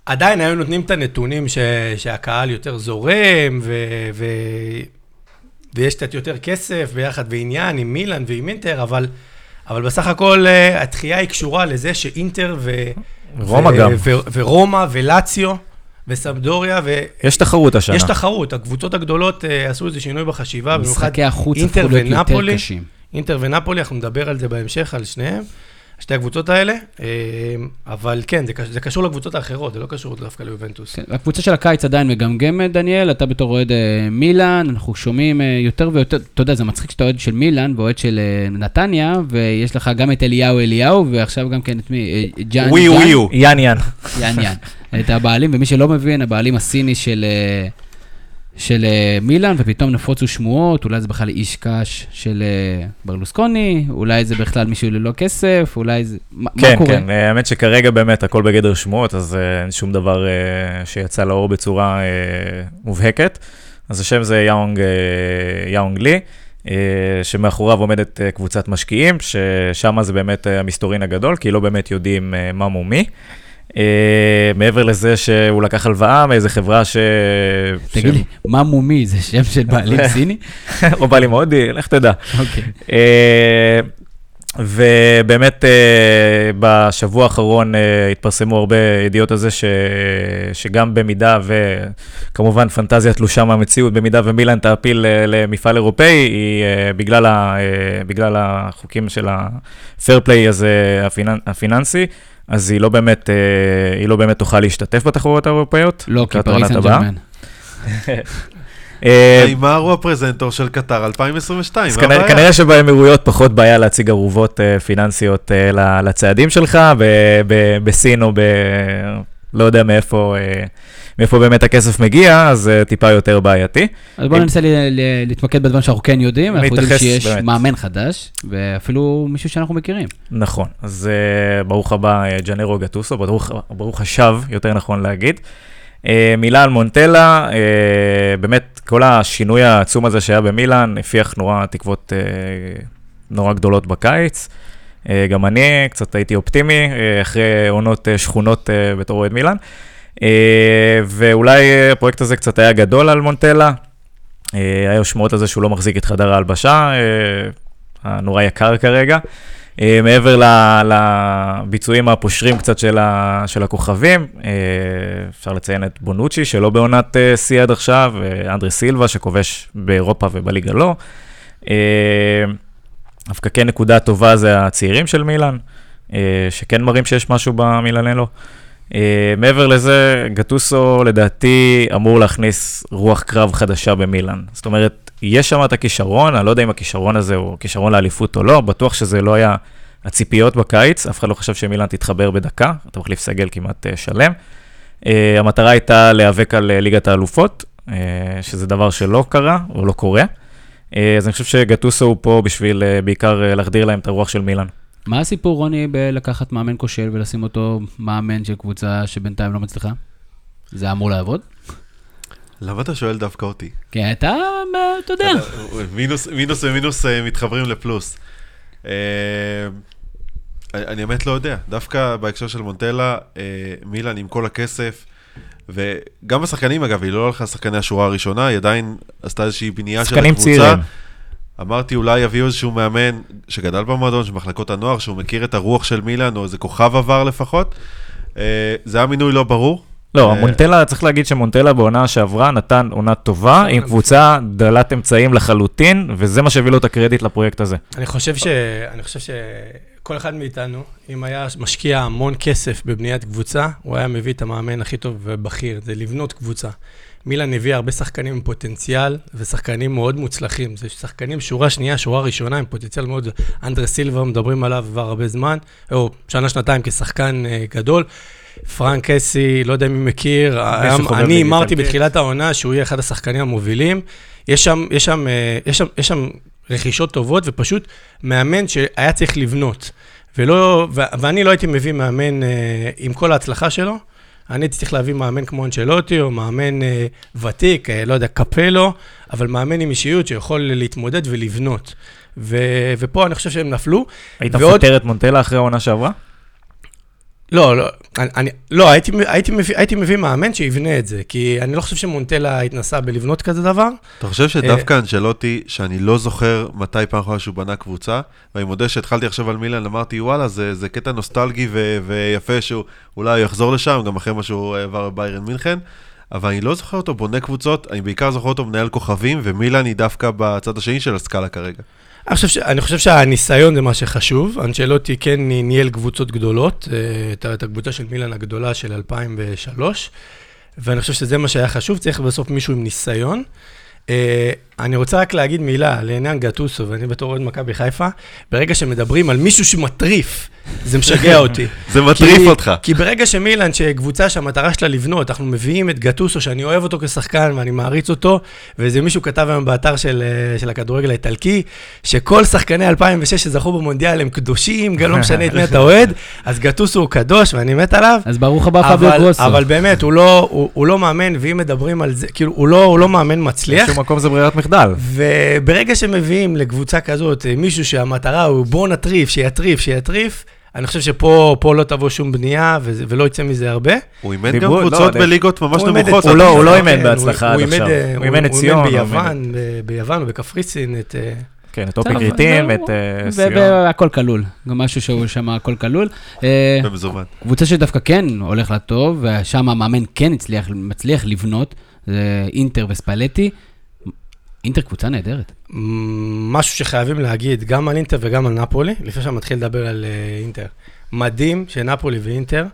עדיין היו נותנים את הנתונים ש, שהקהל יותר זורם, ו, ו, ויש קצת יותר כסף ביחד ועניין עם מילאן ועם אינטר, אבל, אבל בסך הכל אה, התחייה היא קשורה לזה שאינטר ו... רומא ו- גם. ו- ורומא ולציו וסמדוריה, ויש יש תחרות השנה. תחרות, הקבוצות הגדולות אה, עשו איזה שינוי בחשיבה, במיוחד משחקי החוץ אינטר הפכו להיות יותר ונפולי. קשים. אינטר ונפולי, אנחנו נדבר על זה בהמשך, על שניהם, שתי הקבוצות האלה, אה, אבל כן, זה קש- זה קשור לקבוצות האחרות, זה לא קשור דווקא ליובנטוס. כן, הקבוצה של הקיץ עדיין מגמגמת, דניאל, אתה בתור אוהד אה, מילאן, אנחנו שומעים אה, יותר ויותר, אתה יודע, זה מצחיק שאתה אוהד של מילאן ואוהד של אה, נתניה, ויש לך גם את אליהו אליהו, ועכשיו גם כן את מי? אה, ג'אן ווי ג'אן? ווי הוא. יאן יאן. יאן יאן. את הבעלים, ומי שלא מבין, הבעלים הסיני של, אה, של אה, מילאן, ופתאום נפוצו שמועות, אולי זה בכלל איש קש של אה, ברלוסקוני, אולי זה בכלל מישהו ללא כסף, אולי זה... מה, כן, מה קורה? כן, אה, האמת שכרגע באמת הכל בגדר שמועות, אז אין שום דבר אה, שיצא לאור בצורה אה, מובהקת. אז השם זה יאונג, אה, יאונג לי, שמאחוריו עומדת קבוצת משקיעים, ששם זה באמת המסתורין הגדול, כי לא באמת יודעים מה מו מי. אה, מעבר לזה שהוא לקח הלוואה מאיזה חברה ש... תגיד לי, מה מומי, זה שם של בעלים סיני? או בא לי מאוד, לך תדע. אוקיי. אה, ובאמת אה, בשבוע האחרון אה, התפרסמו הרבה ידיעות על זה ש... שגם במידה וכמובן פנטזיה תלושה מהמציאות, במידה ומילן תעפיל אה, למפעל אירופאי, היא אה, בגלל, ה... אה, בגלל החוקים של ה-fair play הזה הפיננ... הפיננסי, אז היא לא באמת, אה, היא לא באמת תוכל להשתתף בתחרויות האירופאיות. לא, כי פריס סן. ג'רמן. אה, נאמר הוא הפרזנטור של קטר 2022, אז מה כנראה, הבעיה? כנראה שבאמירויות פחות בעיה להציג ערובות uh, פיננסיות לצעדים שלך, בסין או ב... לא יודע מאיפה, uh, מאיפה באמת הכסף מגיע, אז uh, טיפה יותר בעייתי. אז בואו ננסה להתמקד בדברים שאנחנו כן יודעים. אנחנו יודעים שיש באמת. מאמן חדש, ואפילו מישהו שאנחנו מכירים. נכון, אז uh, ברוך הבא, ג'נרו גטוסו, ברוך, ברוך השב, יותר נכון להגיד. Uh, מילאן מונטלה, באמת כל השינוי העצום הזה שהיה במילאן, הפיח נורא תקוות נורא גדולות בקיץ. Uh, גם אני קצת הייתי אופטימי, uh, אחרי עונות uh, שכונות בתור אוהד מילאן. ואולי הפרויקט הזה קצת היה גדול על מונטלה. היו שמועות על זה שהוא לא מחזיק את חדר ההלבשה, הנורא יקר כרגע. מעבר לביצועים הפושרים קצת של, של הכוכבים, אפשר לציין את בונוצ'י, שלא בעונת שיא עד עכשיו, ואנדרי סילבה, שכובש באירופה ובליגה לא. דווקא כן נקודה טובה זה הצעירים של מילאן, uh, שכן מראים שיש משהו במילאנלו. Uh, מעבר לזה, גטוסו לדעתי אמור להכניס רוח קרב חדשה במילאן. זאת אומרת, יש שם את הכישרון, אני לא יודע אם הכישרון הזה הוא כישרון לאליפות או לא, בטוח שזה לא היה הציפיות בקיץ, אף אחד לא חשב שמילאן תתחבר בדקה, אתה מחליף סגל כמעט uh, שלם. המטרה הייתה להיאבק על ליגת האלופות, שזה דבר שלא קרה או לא קורה. Uh, אז אני חושב שגטוסו הוא פה בשביל uh, בעיקר uh, להחדיר להם את הרוח של מילאן. מה הסיפור, רוני, בלקחת מאמן כושל ולשים אותו מאמן של קבוצה שבינתיים לא מצליחה? זה אמור לעבוד? למה אתה שואל דווקא אותי? כי אתה, אה, אתה יודע. מינוס, מינוס ומינוס אה, מתחברים לפלוס. אה, אני באמת לא יודע, דווקא בהקשר של מונטלה, אה, מילאן עם כל הכסף, וגם השחקנים אגב, היא לא הלכה לשחקני השורה הראשונה, היא עדיין עשתה איזושהי בנייה של הקבוצה. צעירים. אמרתי אולי יביאו איזשהו מאמן שגדל במועדון של מחלקות הנוער, שהוא מכיר את הרוח של מילאן, או איזה כוכב עבר לפחות. אה, זה היה מינוי לא ברור. לא, אה, מונטלה, צריך להגיד שמונטלה בעונה שעברה נתן עונה טובה, עם קבוצה דלת אמצעים לחלוטין, וזה מה שהביא לו את הקרדיט לפרויקט הזה. אני חושב, ש... אני חושב שכל אחד מאיתנו, אם היה משקיע המון כסף בבניית קבוצה, הוא היה מביא את המאמן הכי טוב ובכיר, זה לבנות קבוצה. מילאן הביא הרבה שחקנים עם פוטנציאל, ושחקנים מאוד מוצלחים. זה שחקנים שורה שנייה, שורה ראשונה, עם פוטנציאל מאוד... אנדרס סילבה, מדברים עליו כבר הרבה זמן, או שנה-שנתיים כשחקן אה, גדול. פרנק קסי, לא יודע מי מכיר, שחובב אני הימרתי איטלקית. בתחילת העונה שהוא יהיה אחד השחקנים המובילים. יש שם, יש שם, אה, יש שם, יש שם רכישות טובות, ופשוט מאמן שהיה צריך לבנות. ולא, ו, ואני לא הייתי מביא מאמן אה, עם כל ההצלחה שלו, אני הייתי צריך להביא מאמן כמו אנצ'לוטי, או מאמן אה, ותיק, אה, לא יודע, קפלו, אבל מאמן עם אישיות שיכול להתמודד ולבנות. ו, ופה אני חושב שהם נפלו. היית ועוד- מפטר את מונטלה אחרי העונה שעברה? לא, לא, אני, לא הייתי, הייתי, מביא, הייתי מביא מאמן שיבנה את זה, כי אני לא חושב שמונטלה התנסה בלבנות כזה דבר. אתה חושב שדווקא אנשלוטי, שאני לא זוכר מתי פעם אחרונה שהוא בנה קבוצה, ואני מודה שהתחלתי עכשיו על מילן, אמרתי, וואלה, זה, זה קטע נוסטלגי ו- ויפה שהוא אולי יחזור לשם, גם אחרי מה שהוא עבר בביירן מינכן, אבל אני לא זוכר אותו בונה קבוצות, אני בעיקר זוכר אותו מנהל כוכבים, ומילן היא דווקא בצד השני של הסקאלה כרגע. אני חושב, חושב שהניסיון זה מה שחשוב. אנצ'לוטי כן ניהל קבוצות גדולות, אה, את, הקבוצה של מילאן הגדולה של 2003, ואני חושב שזה מה שהיה חשוב, צריך בסוף מישהו עם ניסיון. אני רוצה רק להגיד מילה לעניין גטוסו, ואני בתור אוהד מכבי חיפה, ברגע שמדברים על מישהו שמטריף, זה משגע אותי. זה מטריף כי- אותך. כי ברגע שמילאן, שקבוצה שהמטרה שלה לבנות, אנחנו מביאים את גטוסו, שאני אוהב אותו כשחקן ואני מעריץ אותו, ואיזה מישהו כתב היום באתר של, אה, של הכדורגל האיטלקי, שכל שחקני 2006 שזכו במונדיאל הם קדושים, גם לא משנה את מי אתה אוהד, אז גטוסו הוא קדוש ואני מת עליו. אז ברוך הבא פביו גרוסו. אבל באמת, הוא לא, הוא, הוא לא מאמן, ואם מדברים על זה, כאילו, הוא לא, הוא לא מאמן מצליח. באיזשהו מקום זה ברירת מחדל. וברגע שמביאים לקבוצה כזאת אה, מישהו שהמטרה הוא בוא נטריף, שיטריף, שיטריף, אני חושב שפה פה לא תבוא שום בנייה וזה- ולא יצא מזה הרבה. הוא אימן גם לא, קבוצות אני- בליגות ממש הוא אימן נמוכות. הוא לא- הוא לא כן, אימן בהצלחה הוא עד אימן, עכשיו. אה, הוא אימן את ציון, אימן הוא ביוון, ב- ביוון ובקפריסין, את... אה, כן, את אופק בסדר, ריטים, זהו. את סיון. והכל כלול, גם משהו שהוא שם הכל כלול. במזומן. קבוצה שדווקא כן הולך לה טוב, ושם המאמן כן הצליח, מצליח לבנות, זה אינטר וספלטי. אינטר קבוצה נהדרת. משהו שחייבים להגיד, גם על אינטר וגם על נפולי, לפני שאני מתחיל לדבר על אה, אינטר. מדהים שנפולי ואינטר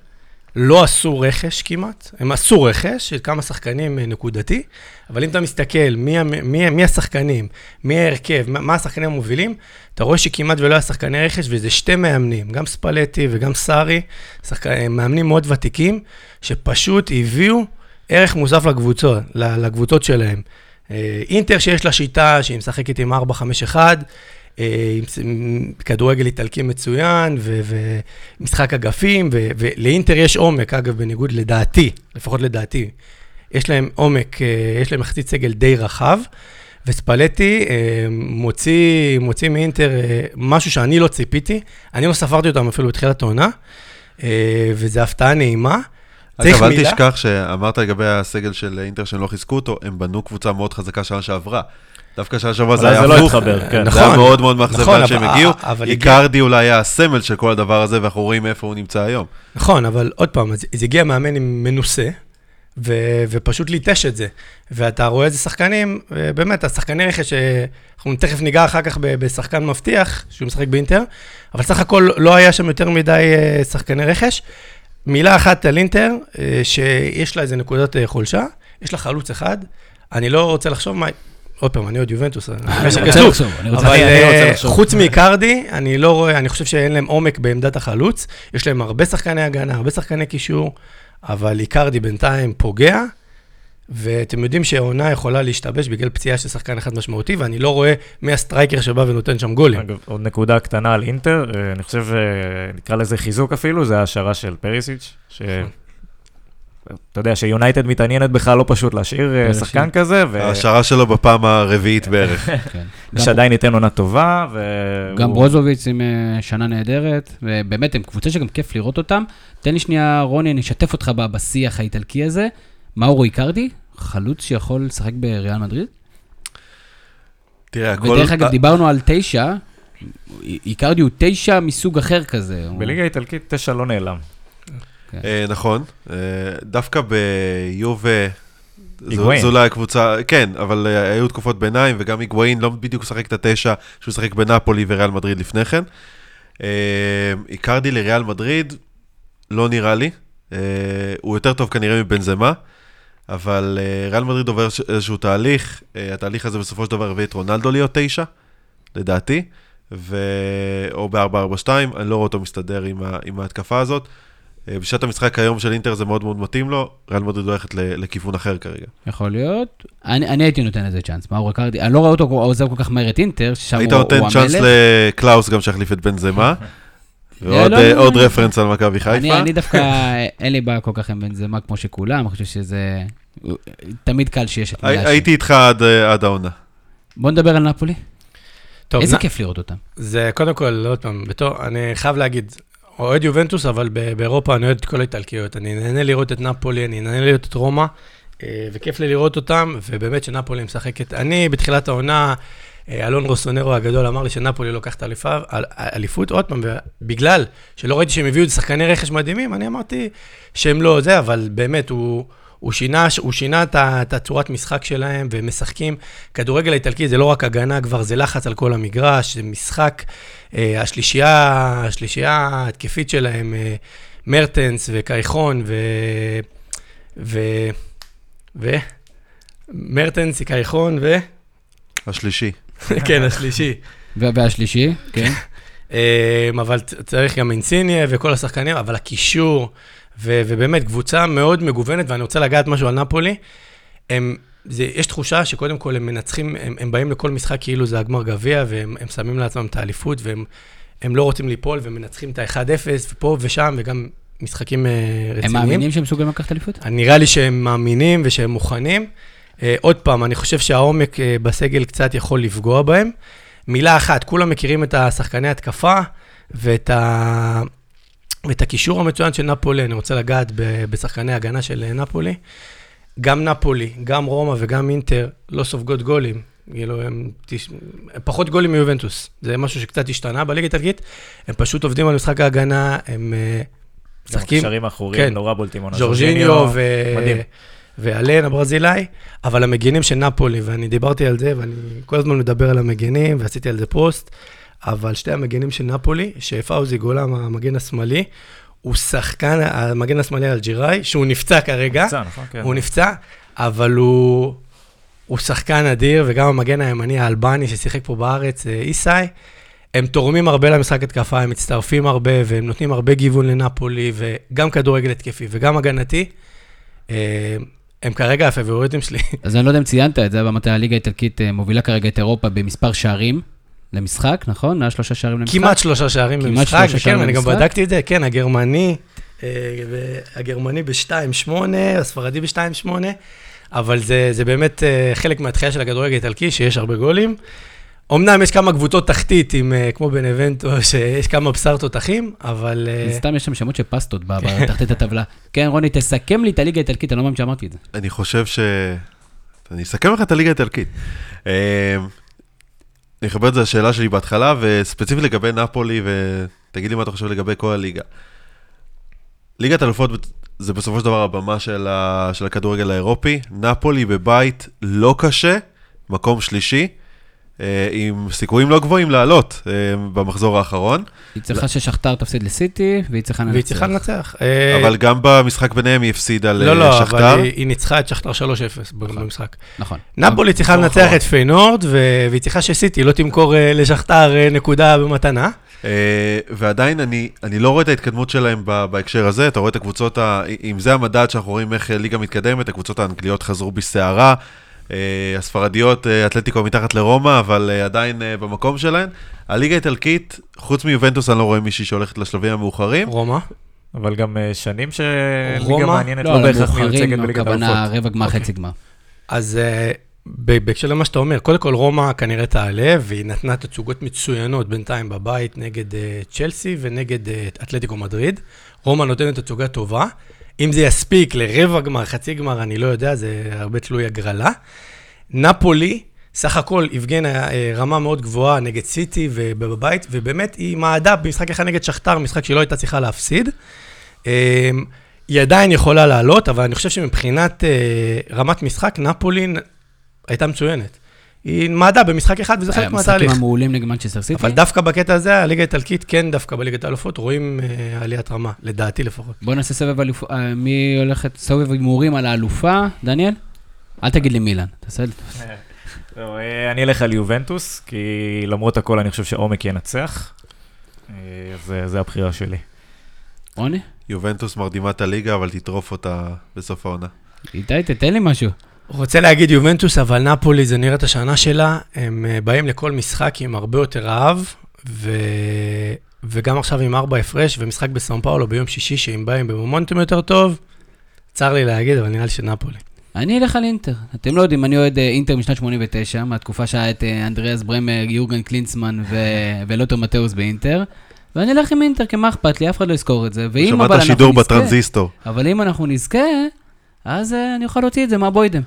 לא עשו רכש כמעט, הם עשו רכש של כמה שחקנים אה, נקודתי, אבל אם אתה מסתכל מי, מי, מי השחקנים, מי ההרכב, מה, השחקנים המובילים, אתה רואה שכמעט ולא היה שחקני רכש, וזה שתי מאמנים, גם ספלטי וגם סארי, שחק... אה, מאמנים מאוד ותיקים, שפשוט הביאו ערך מוסף לקבוצות, לקבוצות שלהם. אה, אינטר שיש לה שיטה שהיא משחקת עם 4-5-1, אה, עם כדורגל איטלקי מצוין, ומשחק אגפים, ולאינטר יש עומק, אגב, בניגוד לדעתי, לפחות לדעתי, יש להם עומק, אה, יש להם מחצית סגל די רחב, וספלטי מוציא, מוציא מאינטר משהו שאני לא ציפיתי, אני לא ספרתי אותם אפילו בתחילת העונה, וזו הפתעה נעימה. צריך אגב, אל? תשכח שאמרת לגבי הסגל של אינטר שהם לא חיזקו אותו, הם בנו קבוצה מאוד חזקה שנה שעברה. דווקא שנה שעברה זה היה זה לא הפוך. התחבר, כן. זה היה נכון, מאוד מאוד מאכזב נכון, לאן שהם הגיעו. איקרדי אולי היה הסמל של כל הדבר הזה, ואנחנו רואים איפה הוא נמצא היום. נכון, אבל עוד פעם, אז, הגיע מאמן עם מנוסה, ו, ופשוט ליטש את זה. ואתה רואה איזה שחקנים, אה, באמת, השחקני רכש, אה, אנחנו תכף ניגע אחר כך בשחקן מבטיח, שהוא משחק באינטר, אבל סך הכל לא היה שם יותר מדי אה, שחקני רכש. מילה אחת על אינטר, אה, שיש לה איזה נקודת אה, חולשה, יש לה חלוץ אחד, אני לא רוצה לחשוב מה... עוד פעם, אני עוד יובנטוס, אני מקווה אני רוצה. לחשוב, אני רוצה אה, לחשוב. חוץ מאיקרדי, אני לא רואה, אני חושב שאין להם עומק בעמדת החלוץ. יש להם הרבה שחקני הגנה, הרבה שחקני קישור, אבל איקרדי בינתיים פוגע, ואתם יודעים שהעונה יכולה להשתבש בגלל פציעה של שחקן אחד משמעותי, ואני לא רואה מי ה striker שבא ונותן שם גולים. אגב, עוד נקודה קטנה על אינטר, אה, אני חושב, אה, נקרא לזה חיזוק אפילו, זה ההשארה של פריסיץ', ש... אתה יודע שיונייטד מתעניינת בך, לא פשוט להשאיר אה. שחקן כזה, ההשערה שלו בפעם הרביעית בערך. כן. ושעדיין ייתן עונה טובה. גם ברוזוביץ עם שנה נהדרת, ובאמת, הם קבוצה שגם כיף לראות אותם. תן לי שנייה, רוני, אני אשתף אותך בשיח האיטלקי הזה. מאורו איקרדי, חלוץ שיכול לשחק בריאל מדריד? תראה, הכל... ודרך אגב, דיברנו על תשע, איקרדי הוא תשע מסוג אחר כזה. בליגה האיטלקית תשע לא נעלם. אה, נכון, אה, דווקא ביובה, זו היגואין. זו אולי הקבוצה, כן, אבל אה, היו תקופות ביניים, וגם היגואין לא בדיוק משחק את התשע שהוא משחק בנפולי וריאל מדריד לפני כן. אה, איקרדי לריאל מדריד, לא נראה לי. אה, הוא יותר טוב כנראה מבנזמה, אבל אה, ריאל מדריד עובר איזשהו תהליך, אה, התהליך הזה בסופו של דבר הביא את רונלדו להיות תשע, לדעתי, ו... או ב-442, אני לא רואה אותו מסתדר עם, ה... עם ההתקפה הזאת. אה, בשעת המשחק היום של אינטר זה מאוד מאוד מתאים לו, ריאל מדריד הולכת לכיוון אחר כרגע. יכול להיות. אני, אני הייתי נותן לזה צ'אנס, מאורו איקרדי. אני לא רואה אותו עוזב כל כך מהר את אינטר, ששם היית הוא, נותן הוא צ'אנס המלך. לקלאוס גם שיחליף את בנזמה, ועוד לא, אה, לא, עוד לא. רפרנס על מכבי אני, חיפה. אני דווקא, אין לי בעיה כל כך עם בנזמה כמו שכולם, אני חושב שזה... תמיד קל שיש את מילה הייתי איתך עד, אה, עד העונה. בוא נדבר על נפולי. טוב, איזה נ- כיף לראות אותם. זה קודם כל, עוד פעם, בתור, אני חייב להגיד, אוהד יובנטוס, אבל ב- באירופה אני אוהד את כל האיטלקיות. אני נהנה לראות את נפולי, אני נהנה לראות את רומא, אה, וכיף לי לראות אותם, ובאמת שנפולי משחקת. אני, בתחילת העונה, אה, אלון רוסונרו הגדול אמר לי שנפולי לוקחת אליפה- אל- אליפות, עוד פעם, בגלל שלא ראיתי שהם הביאו שחקני רכש מדהימים, אני אמרתי שהם לא זה, אבל באמת, הוא... הוא שינה, הוא שינה את את הצורת משחק שלהם, והם משחקים. כדורגל האיטלקי זה לא רק הגנה כבר, זה לחץ על כל המגרש, זה משחק. אה, השלישייה, השלישייה ההתקפית שלהם, אה, מרטנס וקייחון ו... ו... ו... מרטנס, קייחון ו... השלישי. כן, השלישי. ו- והשלישי, כן. אה, אבל צריך גם אינסיניה וכל השחקנים, אבל הקישור, ו- ובאמת קבוצה מאוד מגוונת, ואני רוצה לגעת משהו על נפולי. הם, זה, יש תחושה שקודם כל הם מנצחים, הם, הם באים לכל משחק כאילו זה הגמר גביע, והם הם שמים לעצמם את האליפות, והם הם לא רוצים ליפול, ומנצחים את ה-1-0, ופה ושם, וגם משחקים אה, רציניים. הם מאמינים שהם מסוגלים לקחת אליפות? נראה לי שהם מאמינים ושהם מוכנים. Uh, עוד פעם, אני חושב שהעומק בסגל קצת יכול לפגוע בהם. מילה אחת, כולם מכירים את השחקני התקפה ואת, ה... ואת הקישור המצוין של נפולי. אני רוצה לגעת בשחקני הגנה של אה, נפולי. גם נפולי, גם רומא וגם אינטר לא סופגות גולים. כאילו, הם. הם פחות גולים מיובנטוס. זה משהו שקצת השתנה בליגה האיטלקית. הם פשוט עובדים על משחק ההגנה, הם אה, משחקים... הקשרים האחוריים כן. נורא בולטים. עונה. ז'ורג'יניו ו... מדהים. ואלן הברזילאי, אבל המגינים של נפולי, ואני דיברתי על זה, ואני כל הזמן מדבר על המגינים, ועשיתי על זה פוסט, אבל שתי המגינים של נפולי, שפאוזי גולם, המגן השמאלי, הוא שחקן, המגן השמאלי אלג'יראי, שהוא נפצע כרגע, נפצע, נכון? כן. הוא נפצע, אבל הוא, הוא שחקן אדיר, וגם המגן הימני האלבני ששיחק פה בארץ, אה, איסאי, הם תורמים הרבה למשחק התקפה, הם מצטרפים הרבה, והם נותנים הרבה גיוון לנפולי, וגם כדורגל התקפי וגם הגנתי. אה, הם כרגע הפבוריטים שלי. אז אני לא יודע אם ציינת את זה, אבל מתי הליגה האיטלקית אה, מובילה כרגע את אירופה במספר שערים למשחק, נכון? מעל שלושה שערים למשחק? כמעט שלושה שערים כמעט במשחק, שלושה וכן, שערים ואני גם. בדקתי את זה, כן, הגרמני, אה, הגרמני ב-2.8, הספרדי ב-2.8, אבל זה, זה באמת אה, חלק מהתחייה של הכדורגל האיטלקי, שיש הרבה גולים. אמנם יש כמה קבוצות תחתית, עם, אה, כמו בנבנטו, שיש כמה בשר תותחים, אבל... סתם יש שם שמות של פסטות בתחתית הטבלה. כן, רוני, תסכם לי את הליגה האיטלקית, אני לא מאמין שאמרתי את זה. אני חושב ש... אני אסכם לך את הליגה האיטלקית. אני אחבר את זה לשאלה שלי בהתחלה, וספציפית לגבי נפולי, ותגיד לי מה אתה חושב לגבי כל הליגה. ליגת אלופות זה בסופו של דבר הבמה של, ה... של הכדורגל האירופי. נפולי בבית לא קשה, מקום שלישי, עם סיכויים לא גבוהים לעלות אה, במחזור האחרון, היא צריכה ששכתר תפסיד לסיטי, והיא צריכה לנצח. והיא צריכה לנצח. אה, אבל גם במשחק ביניהם היא הפסידה לא, לא, לשכתר. אבל היא- ניצחה את שכתר 3-0 במשחק. נכון. נפולי צריכה לנצח. את פיינורד, והיא צריכה שסיטי לא תמכור אה, לשכתר אה, נקודה במתנה. ועדיין אני, אני לא רואה את ההתקדמות שלהם בהקשר הזה, אתה רואה את הקבוצות, אם זה המדד שאנחנו רואים איך אה, ליגה מתקדמת, הקבוצות האנגליות חזרו בסערה, הספרדיות, uh, אתלטיקו מתחת לרומא, אבל uh, עדיין במקום שלהן. הליגה האיטלקית, חוץ מיובנטוס אני לא רואה מישהי שהולכת לשלבים המאוחרים. רומא. אבל גם אה, שנים שליגה רומא? מעניינת לא לא, בהכרח מיוצגת למאוחרים, בליגת הכוונה האלופות. רבע גמר, אוקיי. חצי גמר. אז אה, בהקשר למה שאתה אומר, קודם כל רומא כנראה תעלה, והיא נתנה תצוגות מצוינות בינתיים בבית נגד אה, צ'לסי ונגד אה, אתלטיקו מדריד. רומא נותנת תצוגה טובה. אם זה יספיק לרבע גמר, חצי גמר, אני לא יודע, זה הרבה תלוי הגרלה. נפולי, סך הכל הפגנה אה, רמה מאוד גבוהה נגד סיטי ובבית, ובאמת היא מעדה במשחק אחד נגד שכתר, משחק שהיא לא הייתה צריכה להפסיד. אה, היא עדיין יכולה לעלות, אבל אני חושב שמבחינת אה, רמת משחק, נפולי נ- הייתה מצוינת. היא מעדה במשחק אחד, וזה חלק מהתהליך. המשחקים המעולים נגד מנצ'סטר סיטי. אבל דווקא בקטע הזה, הליגה האיטלקית, כן, דווקא בליגת האלופות, רואים אה, עליית רמה, לדעתי לפחות. בוא נעשה סבב אלוף... אה, מי הולכת סבב הימורים על האלופה? דניאל? אל תגיד לי מילאן, תעשה. לא, אה, אני אלך על יובנטוס, כי למרות הכל אני חושב שעומק ינצח. אה, אז אה, זה הבחירה שלי. רוני? יובנטוס מרדימה את הליגה, אבל תטרוף אותה בסוף העונה. איתי, תתן לי משהו. רוצה להגיד יובנטוס, אבל נפולי זה נראית השנה שלה, הם אה, באים לכל משחק עם הרבה יותר רעב, ו... וגם עכשיו עם ארבע הפרש, ומשחק בסאו פאולו ביום שישי, שהם באים במומנטום יותר טוב, צר לי להגיד, אבל נראה לי שנפולי. אני אלך על אינטר. אתם לא יודעים, אני אוהד אה, אינטר משנת 89, מהתקופה שהיה את אה, אנדריאס ברמר, יורגן קלינסמן ו... ולוטו מתאוס באינטר. ואני אלך עם אינטר, כי מה אכפת לי, אף אחד לא יזכור את זה. ואם אבל שמעת אנחנו שידור נזכה- בטרנזיסטור. אבל אם אנחנו נזכה, אז אה, אני אוכל להוציא את זה מהבוידם.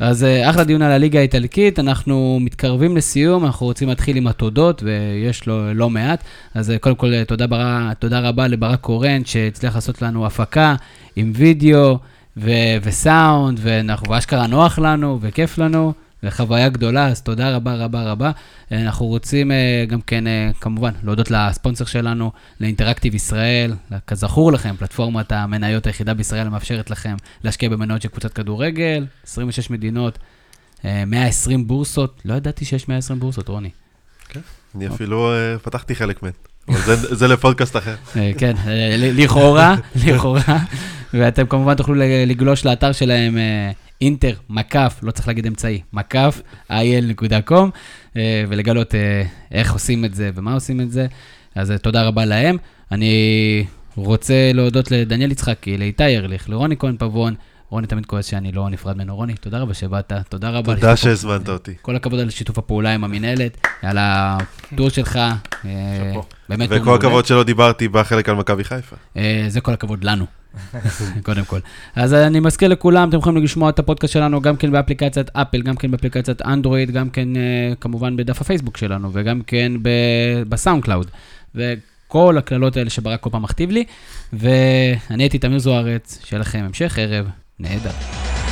אז אה, אחלה דיון על הליגה האיטלקית, אנחנו מתקרבים לסיום, אנחנו רוצים להתחיל עם התודות, ויש לו לא מעט. אז אה, קודם כל, תודה, בר... תודה רבה לברק קורן, שהצליח לעשות לנו הפקה עם וידאו ו... וסאונד, ואנחנו, ואשכרה נוח לנו, וכיף לנו, וחוויה גדולה, אז תודה רבה רבה רבה. אה, אנחנו רוצים אה, גם כן, אה, כמובן, להודות לספונסר שלנו, לאינטראקטיב ישראל. כזכור לכם, פלטפורמת המניות היחידה בישראל המאפשרת לכם להשקיע במניות של קבוצת כדורגל, 26 מדינות, אה, 120 בורסות. לא ידעתי שיש 120 בורסות, רוני. אני אפילו פתחתי חלק מהן. אבל זה- זה לפודקאסט אחר. כן, לכאורה, לכאורה. ואתם כמובן תוכלו לגלוש לאתר שלהם, אינטר, מקף, לא צריך להגיד אמצעי, מקף, il.com, אה, ולגלות אה, איך עושים את זה ומה עושים את זה. אז אה, תודה רבה להם. אני רוצה להודות לדניאל יצחקי, לאיתי ארליך, לרוני כהן פבון. רוני תמיד כועס שאני לא נפרד ממנו. רוני, תודה רבה שבאת, תודה רבה. תודה שהזמנת אותי. כל הכבוד על שיתוף הפעולה עם המינהלת, על הטור שלך. שאפו. באמת וכל. הכבוד שלא דיברתי בחלק על מכבי חיפה. זה כל הכבוד לנו, קודם כל. אז אני מזכיר לכולם, אתם יכולים לשמוע את הפודקאסט שלנו גם כן באפליקציית אפל, גם כן באפליקציית אנדרואיד, גם כן אה, כמובן בדף הפייסבוק שלנו, וגם כן בסאונד קלאוד. וכל הקללות האלה שברק כל פעם מכתיב לי. ואני הייתי תמיר זוארץ, שיהיה לכם המשך ערב נהדר.